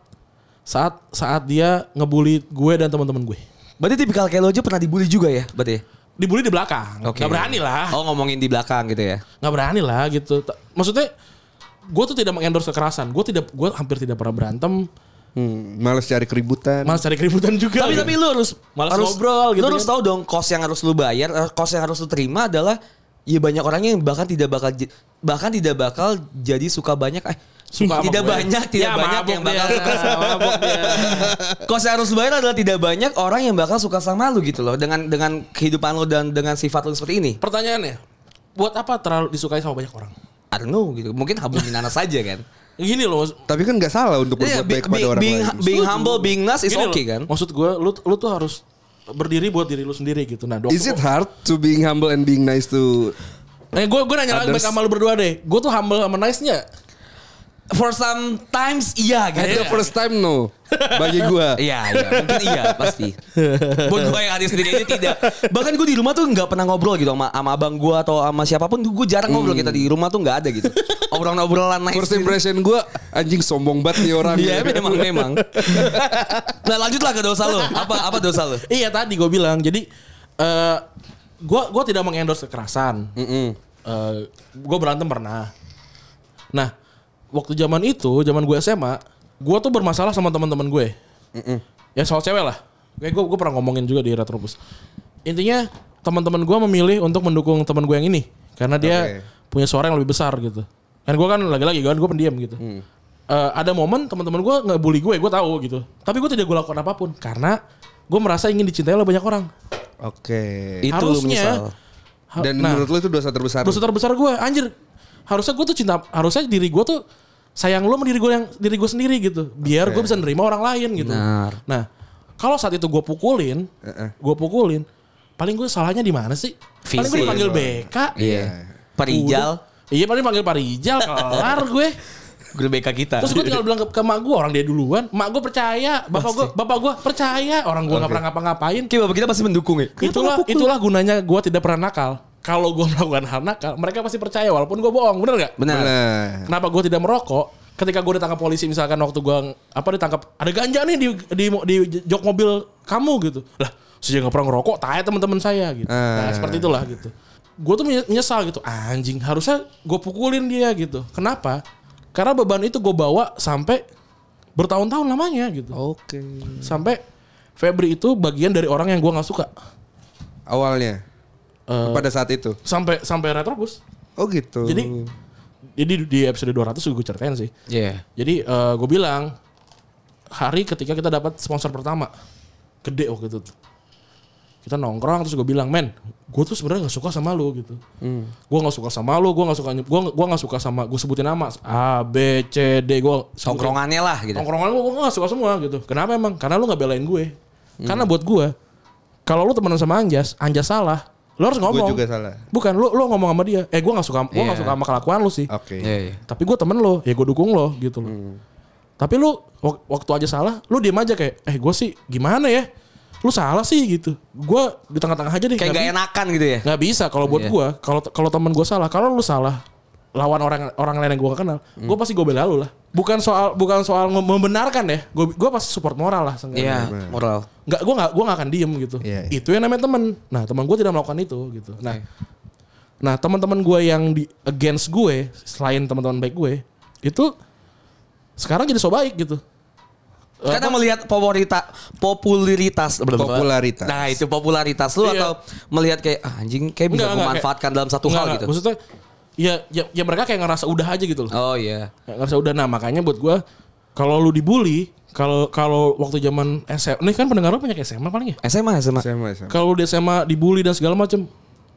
saat saat dia ngebully gue dan teman-teman gue. Berarti tipikal kayak lo aja pernah dibully juga ya? Berarti. Dibully di belakang. Oke. Gak berani lah. Oh ngomongin di belakang gitu ya. Nggak berani lah gitu. Maksudnya gue tuh tidak mengendorse kekerasan. Gue tidak gue hampir tidak pernah berantem. Hmm, males cari keributan. Malah cari keributan juga. Tapi gitu. tapi lu harus Malas harus ngobrol gitu Lu harus kan. tahu dong kos yang harus lu bayar, eh, kos yang harus lu terima adalah ya banyak orang yang bahkan tidak bakal bahkan tidak bakal jadi suka banyak eh Suka sama tidak gue. banyak tidak Ya, banyak yang bakal dia. suka sama Mabuk dia. kos yang harus lu bayar adalah tidak banyak orang yang bakal suka sama lu gitu loh dengan dengan kehidupan lu dan dengan sifat lu seperti ini. Pertanyaannya, buat apa terlalu disukai sama banyak orang? I don't know gitu. Mungkin hablu minanas saja kan. Gini loh, Tapi kan gak salah untuk Iya, berbuat baik be- kepada be- orang being, lain. being humble, being nice is Gini okay loh, kan. Maksud gue, lu lu tuh harus berdiri buat diri lu sendiri gitu. Nah, Is it hard to being humble and being nice to Eh, gue gue nanya lagi sama lu berdua deh. Gue tuh humble sama nice-nya. For sometimes iya At gitu. the first time no Bagi gua Iya, iya, mungkin iya pasti. Buat gue yang hati sendiri ini tidak. Bahkan gue di rumah tuh nggak pernah ngobrol gitu sama, sama abang gue atau sama siapa pun. Gue jarang ngobrol kita di rumah tuh nggak ada gitu. Obrolan-obrolan nice. First gitu. impression gua Anjing sombong banget nih orang Iya memang memang. Nah lanjutlah ke dosa lo. Apa apa dosa lo? Iya tadi gue bilang. Jadi eh gue gue tidak mengendorse kekerasan. Mm-mm. Eh, gue berantem pernah. Nah, waktu zaman itu, zaman gue SMA, gue tuh bermasalah sama teman-teman gue. Ya soal cewek lah. Kayak gue gue pernah ngomongin juga di Retropus. Intinya teman-teman gue memilih untuk mendukung teman gue yang ini karena dia Oke. punya suara yang lebih besar gitu. Kan gue kan lagi-lagi kan gue pendiam gitu. Eh, ada momen teman-teman gue nggak bully gue, gue tahu gitu. Tapi gue tidak gue lakukan apa pun karena gue merasa ingin dicintai oleh banyak orang. Oke Itu Harusnya menyesal. ha- Dan nah, menurut lu itu dosa terbesar dosa terbesar gue anjir harusnya gue tuh cinta harusnya diri gue tuh sayang lu sama diri gue yang diri gue sendiri gitu. Biar gue bisa nerima orang lain gitu. Benar. nah kalau saat itu gue pukulin gue pukulin paling gue salahnya di mana sih? Paling gue dipanggil BK Iya. Perijal. Udah. iya paling panggil Pak Rijal kelar gue. Guru BK kita. terus gue tinggal bilang ke, ke mak gue orang dia duluan mak gue percaya bapak gue bapak gue percaya. Orang gue nggak pernah ngapa-ngapain. Oke, bapak kita pasti mendukung ya. itulah itulah gunanya gue tidak pernah nakal kalau gue melakukan hal nakal, mereka pasti percaya walaupun gue bohong, bener gak? Benar. Benar. Kenapa gue tidak merokok? Ketika gue ditangkap polisi misalkan waktu gue apa ditangkap ada ganja nih di di, di jok mobil kamu gitu. Lah, saya nggak pernah ngerokok, tanya teman-teman saya gitu. Nah, Ah. seperti itulah gitu. Gue tuh menye- menyesal gitu. Anjing, harusnya gue pukulin dia gitu. Kenapa? Karena beban itu gue bawa sampai bertahun-tahun lamanya gitu. Oke. Sampai Febri itu bagian dari orang yang gue nggak suka. Awalnya Eh, pada saat itu. sampai sampai retrobus. Oh gitu. Jadi jadi di episode 200 gue ceritain sih. Iya. Jadi gue bilang hari ketika kita dapat sponsor pertama gede waktu itu. tuh. Kita nongkrong terus gue bilang, men, gue tuh sebenarnya nggak suka sama lu gitu. Gue nggak suka sama lu, gue nggak suka, gue gua nggak suka sama, gue sebutin nama A B C D, gue Tongkrongannya lah gitu. Tongkrongan gue gue gak suka semua gitu. Kenapa emang? Karena lu gak belain gue. Karena buat gue, kalau lu temenan sama Anjas, Anjas salah, lu harus ngomong. juga salah. Bukan, lu lu ngomong sama dia. Eh gue gak suka, gue gak Iya. suka sama kelakuan lu sih. Oke. Iya, iya. Tapi gue temen lo, ya gue dukung lo gitu loh. Tapi lu wak- waktu aja salah, lu diem aja kayak, eh gue sih gimana ya? Lu salah sih gitu. Gue di tengah-tengah aja deh. Kayak nggak gak bi- enakan gitu ya. nggak bisa kalau buat Iya. gue. Kalau kalau temen gue salah, kalau lu salah lawan orang orang lain yang gue gak kenal, gue pasti gue bela lu lah. Bukan soal bukan soal mem- membenarkan ya. Gue gue pasti support moral lah. seenggaknya. Iya, moral. Nggak, gue nggak gue nggak akan diem gitu. Iya, iya. Itu yang namanya temen. Nah teman gue tidak melakukan itu gitu. Nah, nah teman-teman gue yang di against gue selain teman-teman baik gue itu sekarang jadi so baik gitu. Karena melihat popularitas popularitas Popularitas. Nah, itu popularitas lu Iya. atau melihat kayak ah, anjing kayak bisa Enggak, enggak, memanfaatkan dalam satu Nggak, hal nggak. gitu. Maksudnya ya, ya ya mereka kayak ngerasa udah aja gitu loh. Oh iya. Kayak ngerasa udah nah makanya buat gue kalau lu dibully kalau kalau waktu zaman SMA ini kan pendengar lu banyak SMA paling ya. SMA SMA. Sama sama. Kalau di SMA dibully dan segala macem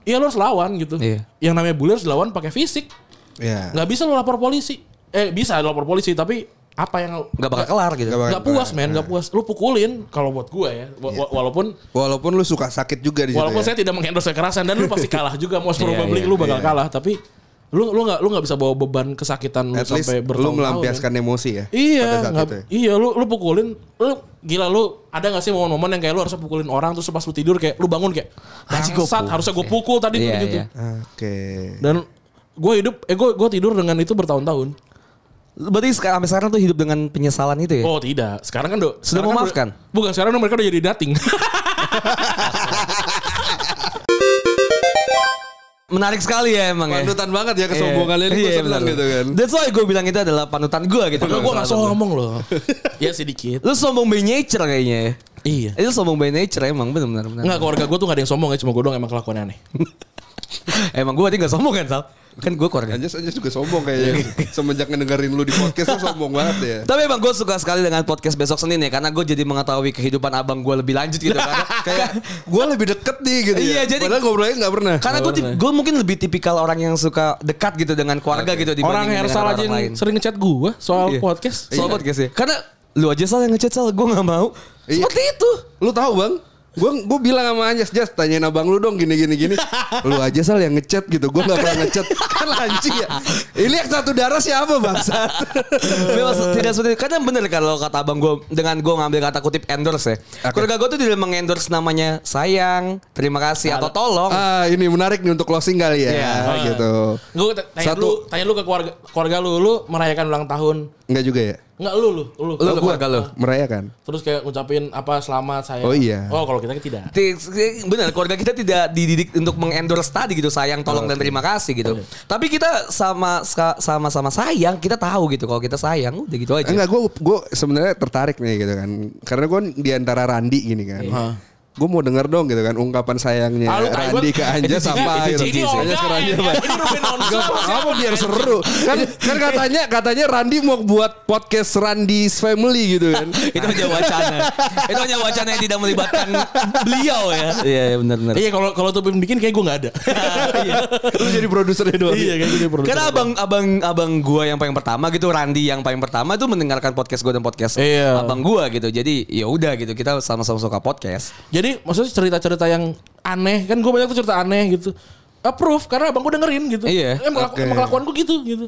Iya lu harus lawan gitu. Iya. Yang namanya bully harus dilawan pakai fisik. Ya. nggak bisa lu lapor polisi. Eh bisa lapor polisi tapi apa yang Gak bakal kelar gitu. Nggak nggak puas men nggak puas. Lu pukulin kalau buat gue ya. Wa- wa- Walaupun Walaupun lu suka sakit juga di situ walaupun ya. saya tidak mengendorse kekerasan dan lu pasti kalah juga most Iya, probably iya, lu bakal iya. kalah tapi lu lu nggak lu nggak bisa bawa beban kesakitan At least sampai lu bertahun-tahun. melampiaskan emosi ya. Iya, pada saat nggak- itu ya. iya lu lu pukulin, lu gila lu ada gak sih momen-momen yang kayak lu harusnya pukulin orang terus pas lu tidur kayak lu bangun kayak bangsat pukul." harusnya gue pukul tadi Iya, gitu. iya. Oke. Dan gue hidup, eh gue gue tidur dengan itu bertahun-tahun. Berarti sekarang sampai sekarang tuh hidup dengan penyesalan itu ya? Oh tidak, sekarang kan do, Sudah sekarang memaafkan? udah- bukan sekarang mereka udah jadi dating. Menarik sekali ya emang ya. Panutan banget ya kesombongannya ini gue Iya, seneng benar. gitu kan. That's why gue bilang itu adalah panutan gue gitu. Padahal gue gak sombong loh. ya sedikit. Lu sombong by nature kayaknya ya. Iya. Itu sombong by nature emang benar-benar. benar. Enggak keluarga gue tuh gak ada yang sombong ya, cuma gue doang emang kelakuannya aneh. Emang gue tadi gak sombong kan Sal? Kan gue keluarga. Anjas Anjas juga sombong kayaknya. Semenjak ngedengerin lu di podcast tuh sombong banget ya. Tapi emang gue suka sekali dengan podcast besok Senin ya Karena gue jadi mengetahui kehidupan abang gue lebih lanjut gitu Karena, Kayak gue lebih deket nih gitu Iya, ya. jadi- Padahal ngobrolnya gak pernah. karena gue gue mungkin lebih tipikal orang yang suka dekat gitu dengan keluarga gitu dibanding Orang dengan Hersal aja yang sering ngechat gue soal Iya. podcast. Soal podcast ya. Karena lu aja Sal yang ngechat Sal, gue gak mau. Iya. Seperti itu. Lu tahu bang? Gue gue bilang sama Anjas, Jas tanyain abang lu dong gini gini gini. lu aja sal yang ngechat gitu. Gue nggak pernah ngechat. kan anjing ya. Ini yang satu darah siapa bangsat? Maksud- tidak seperti karena bener kalau kata abang gue dengan gue ngambil kata kutip endorse ya. Oke. Keluarga gue tuh tidak mengendorse namanya sayang, terima kasih atau tolong. ah ini menarik nih untuk closing kali ya. Iya. gitu. Gue tanya Satu. lu, tanya lu ke keluarga keluarga lu, lu merayakan ulang tahun. Enggak juga ya? Enggak lu lu, lu. Lu ke keluarga lu. Merayakan. Terus kayak ngucapin apa selamat saya. Oh, iya. Oh kalau kita tidak. Ti- Bener keluarga kita tidak dididik untuk mengendorse tadi gitu sayang tolong dan terima kasih gitu. Tapi kita sama sama sama sayang kita tahu gitu kalau kita sayang udah gitu aja. Enggak, gue gue sebenarnya tertarik nih gitu kan. Karena gue di antara Randi gini kan. Gue mau denger dong gitu kan ungkapan sayangnya tai Randi ke apa Gigi, gitu. ke Randi Ini Onsu Gak apa apa-apa biar seru. Kan kan katanya katanya Randi mau buat podcast Randi's Family gitu kan. itu hanya wacana. itu hanya wacana yang tidak melibatkan beliau ya. Iya iya, benar benar. Iya kalau kalau tuh bikin kayak gue nggak ada. Lu jadi produsernya doang. iya kayak gitu produser. Karena abang abang abang gua yang paling pertama gitu Randi yang paling pertama tuh mendengarkan podcast gua dan podcast Iya. abang gua gitu. Jadi ya udah gitu kita sama-sama suka podcast. Jadi maksudnya cerita-cerita yang aneh kan gue banyak tuh cerita aneh gitu. Approve karena abang gue dengerin gitu. Iya. Emang, Oke. emang kelakuan gue gitu gitu.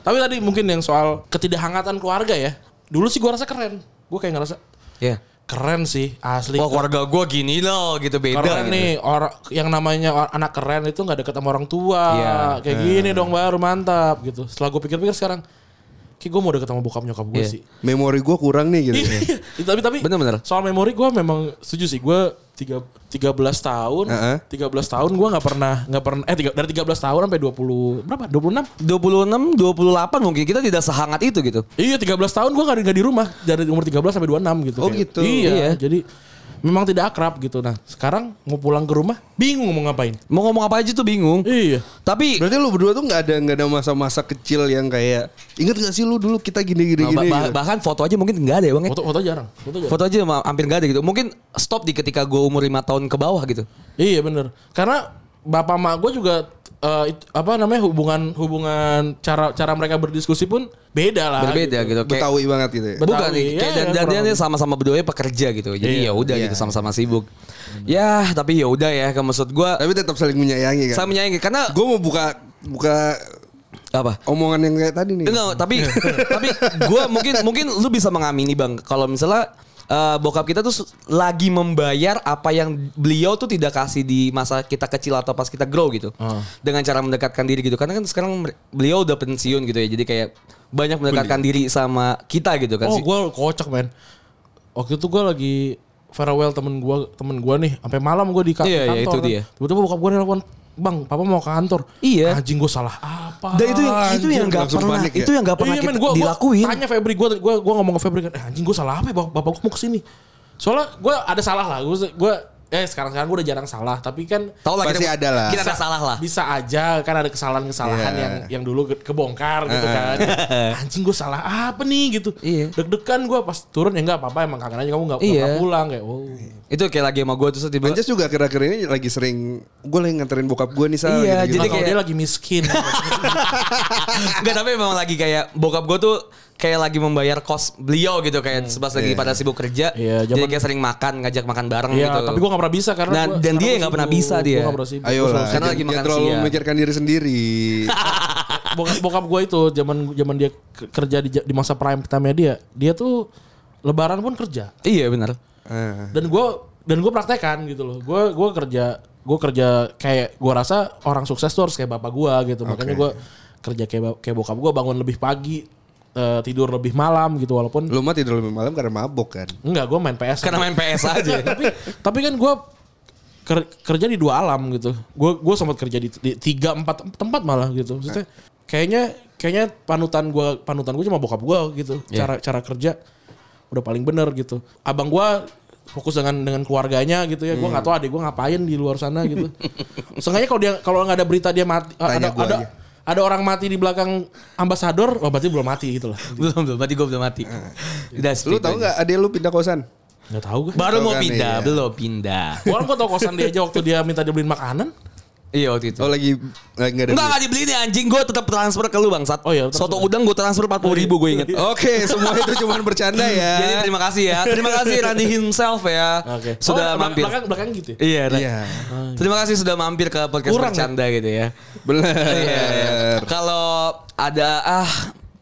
Tapi tadi mungkin yang soal ketidakhangatan keluarga ya. Dulu sih gue rasa keren. Gue kayak ngerasa Iya. keren sih asli. Wah keluarga gue gini loh gitu beda. Keren gitu. nih orang yang namanya or- anak keren itu nggak deket sama orang tua. Iya. Kayak gini dong baru mantap gitu. Setelah gue pikir-pikir sekarang, kayak gue mau deket sama bokap nyokap gue Iya. sih. Memori gue kurang nih gitu. Iya, tapi tapi Bener-bener. soal memori gue memang setuju sih. Gue tiga tiga belas tahun, Heeh. tiga belas tahun gue nggak pernah nggak pernah eh tiga, dari 13 tahun sampai 20 berapa? 26? 26, 28 mungkin kita tidak sehangat itu gitu. Iya 13 tahun gue gak, nggak di rumah dari umur 13 sampai 26 gitu. Oh, Kayak- gitu. Iya, Iya. jadi memang tidak akrab gitu. Nah sekarang mau pulang ke rumah bingung mau ngapain. Mau ngomong apa aja tuh bingung. Iya. Tapi Berarti lu berdua tuh nggak ada nggak ada masa-masa kecil yang kayak inget gak sih lu dulu kita gini gini bah- gini. bah- gitu. bahkan foto aja mungkin nggak ada ya bang ya. Foto foto jarang. Foto jarang. Foto aja ma- hampir nggak ada gitu. Mungkin stop di ketika gue umur 5 tahun ke bawah gitu. Iya bener. Karena bapak mak gue juga eh, it- apa namanya hubungan hubungan cara cara mereka berdiskusi pun beda lah. Berbeda gitu. Kayak, Betawi banget gitu ya. Betawi, Bukan nih, ya, kayak dan, ya, dan dia kurang nih sama-sama berdua pekerja gitu. Jadi Iya. ya udah Iya. gitu sama-sama sibuk. Ya, tapi ya udah ya. Kayak maksud gue Tapi tetap saling menyayangi kan. saya menyayangi karena Gue mau buka buka apa? omongan yang kayak tadi nih. Enggak, tapi tapi gue mungkin mungkin lu bisa mengamini bang kalau misalnya eh, bokap kita tuh lagi membayar apa yang beliau tuh tidak kasih di masa kita kecil atau pas kita grow gitu Oh. dengan cara mendekatkan diri gitu karena kan sekarang beliau udah pensiun gitu ya jadi kayak banyak mendekatkan diri sama kita gitu kan Oh gue kocak men. Waktu itu gue lagi farewell temen gue temen gue nih sampai malam gue di ka- Iya, iya, kantor. itu kan. dia. Tiba-tiba bokap gue nelfon, bang, papa mau ke kantor. Iya. Anjing gue salah apa? Dan itu yang itu yang nggak pernah panik ya? itu yang nggak pernah Iya, kita gua, gua dilakuin. tanya Febri, gue gua, gua ngomong ke Febri kan, eh, anjing gue salah apa ya? Bapak, bapak gue mau ke sini. Soalnya gue ada salah lah. Gue gue eh sekarang sekarang gue udah jarang salah. Tapi kan Tahu lah Pasti kita, ada lah. Kita ada salah lah. bisa aja kan ada kesalahan-kesalahan Iya. yang yang dulu ke- kebongkar gitu kan. Anjing gue salah apa nih gitu. Iya. Deg-degan gue pas turun ya enggak apa-apa emang kangen aja kamu enggak Iya. pulang kayak oh. Itu kayak lagi sama gue terus tiba Anjas juga kira-kira ini lagi sering gue lagi nganterin bokap gue nih Sal, Iya, gitu-gitu. jadi Jadi kalau kayak- dia lagi miskin. Enggak tapi memang lagi kayak bokap gue tuh kayak lagi membayar kos beliau gitu kayak pas lagi Iya. pada sibuk kerja. Iya, jadi zaman- kayak sering makan, ngajak makan bareng Iya, gitu. tapi gue gak pernah bisa karena Nah, gua- dan dia nggak pernah bisa dia. Gua pernah sibuk. Ayo Gua lah, Karena lagi makan terlalu siang. memikirkan diri sendiri. bokap, bokap gue itu zaman zaman dia ke- kerja di, di masa prime time dia dia tuh lebaran pun kerja Iya benar. Ah. dan gue dan gue praktekan gitu loh gue gue kerja gue kerja kayak gue rasa orang sukses tuh harus kayak bapak gue gitu makanya gue kerja kayak kayak bokap gue bangun lebih pagi eh, tidur lebih malam gitu walaupun Lu mah tidur lebih malam karena mabok kan. enggak gue main PS Karena main PS aja. tapi tapi kan gue ker- kerja di dua alam gitu. Gue gue sempat kerja di, di tiga empat tempat malah gitu. Maksudnya kayaknya kayaknya panutan gue panutan gue cuma bokap gue gitu. Cara cara kerja udah paling bener gitu. Abang gue fokus dengan dengan keluarganya gitu ya. Gue nggak tahu adik gue ngapain di luar sana gitu. Seenggaknya kalau dia kalau nggak ada berita dia mati Tanya ada gua ada aja. Ada orang mati di belakang ambasador, oh berarti belum mati gitu lah. belum belum, berarti gue belum mati. Udah Lu aja. nggak adek lu pindah kosan? Nggak tahu gue. Baru Tahu mau kan, pindah, iya. belum pindah. Orang gue tau kosan dia aja waktu dia minta dibeliin makanan. Iya waktu itu. Oh lagi lagi nggak ada. Enggak duit? enggak dibeli nih anjing gue tetap transfer ke lu bangsat. Oh iya, transfer. Soto udang gue transfer 40 ribu gue inget. Oke, semua itu cuma bercanda ya. Jadi terima kasih ya. Terima kasih Randy himself ya. Oke. Sudah Oh, mampir. Belakang belakang gitu ya. Iya, Iya. Terima kasih sudah mampir ke podcast Kurang, bercanda gitu ya. Bener. Iya, iya. Kalau ada ah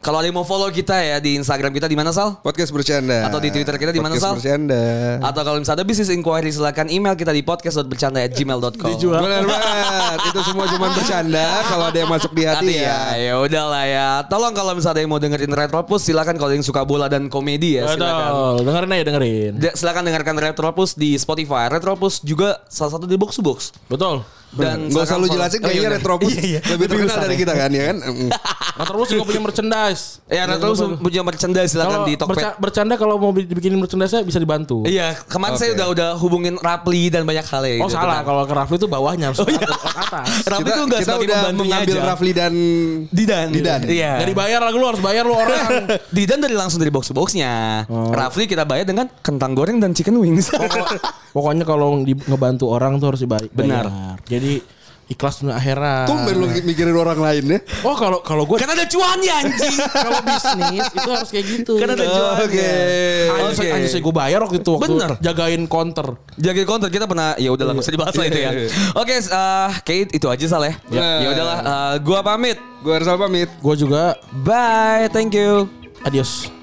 kalau ada yang mau follow kita ya di Instagram kita di mana Sal? Podcast bercanda. Atau di Twitter kita di mana, Podcast Sal? bercanda. Atau kalau misalnya ada bisnis inquiry silakan email kita di podcast.bercanda@gmail.com. Dijual. Benar banget. Itu semua cuma bercanda. Kalau ada yang masuk di hati Hati ya. ya, ya udahlah ya. Tolong kalau misalnya ada yang mau dengerin Retropus silakan kalau yang suka bola dan komedi ya silakan. Betul. Dengerin aja dengerin. De- silakan dengarkan Retropus di Spotify. Retropus juga salah satu di Box to Box. Betul. Dan Nggak usah lu jelasin Oh, iya kayaknya bener. Retropus Iya, iya. lebih terkenal dari ya. kita kan ya kan. Mm. Nah, terus juga punya merchandise. Ya Retropus punya merchandise silakan Kalau di Tokped. berca- bercanda kalau mau bi- dibikinin merchandise bisa dibantu. Iya, kemarin saya Oke. udah udah hubungin Rapli dan banyak hal ya. Oh gitu, salah, tentang- kalau ke Rafli itu bawahnya harus ke atas. Rapli tuh enggak kita sebagai udah mengambil aja. Rafli dan Didan. Didan. Iya. Gak dibayar lah lu harus bayar lu orang. Didan dari langsung dari box to boxnya. Rafli kita bayar dengan kentang goreng dan chicken wings. Pokoknya kalau ngebantu orang tuh harus dibayar. Benar. Jadi ikhlas dunia akhirat. Tumben lu mikirin orang lain ya. Oh kalau kalau gue kan ada cuannya anjing. kalau bisnis itu harus kayak gitu. kan ada cuannya. Oke. Anjir, Oke. anjir gue bayar waktu itu waktu Bener. jagain counter. Jaga konter kita pernah ya udahlah nggak usah dibahas lah itu ya. Oke, eh, kayak itu aja Sal ya. Ya udahlah, eh, gua pamit. Gue harus pamit. Gue juga Bye, thank you. adios.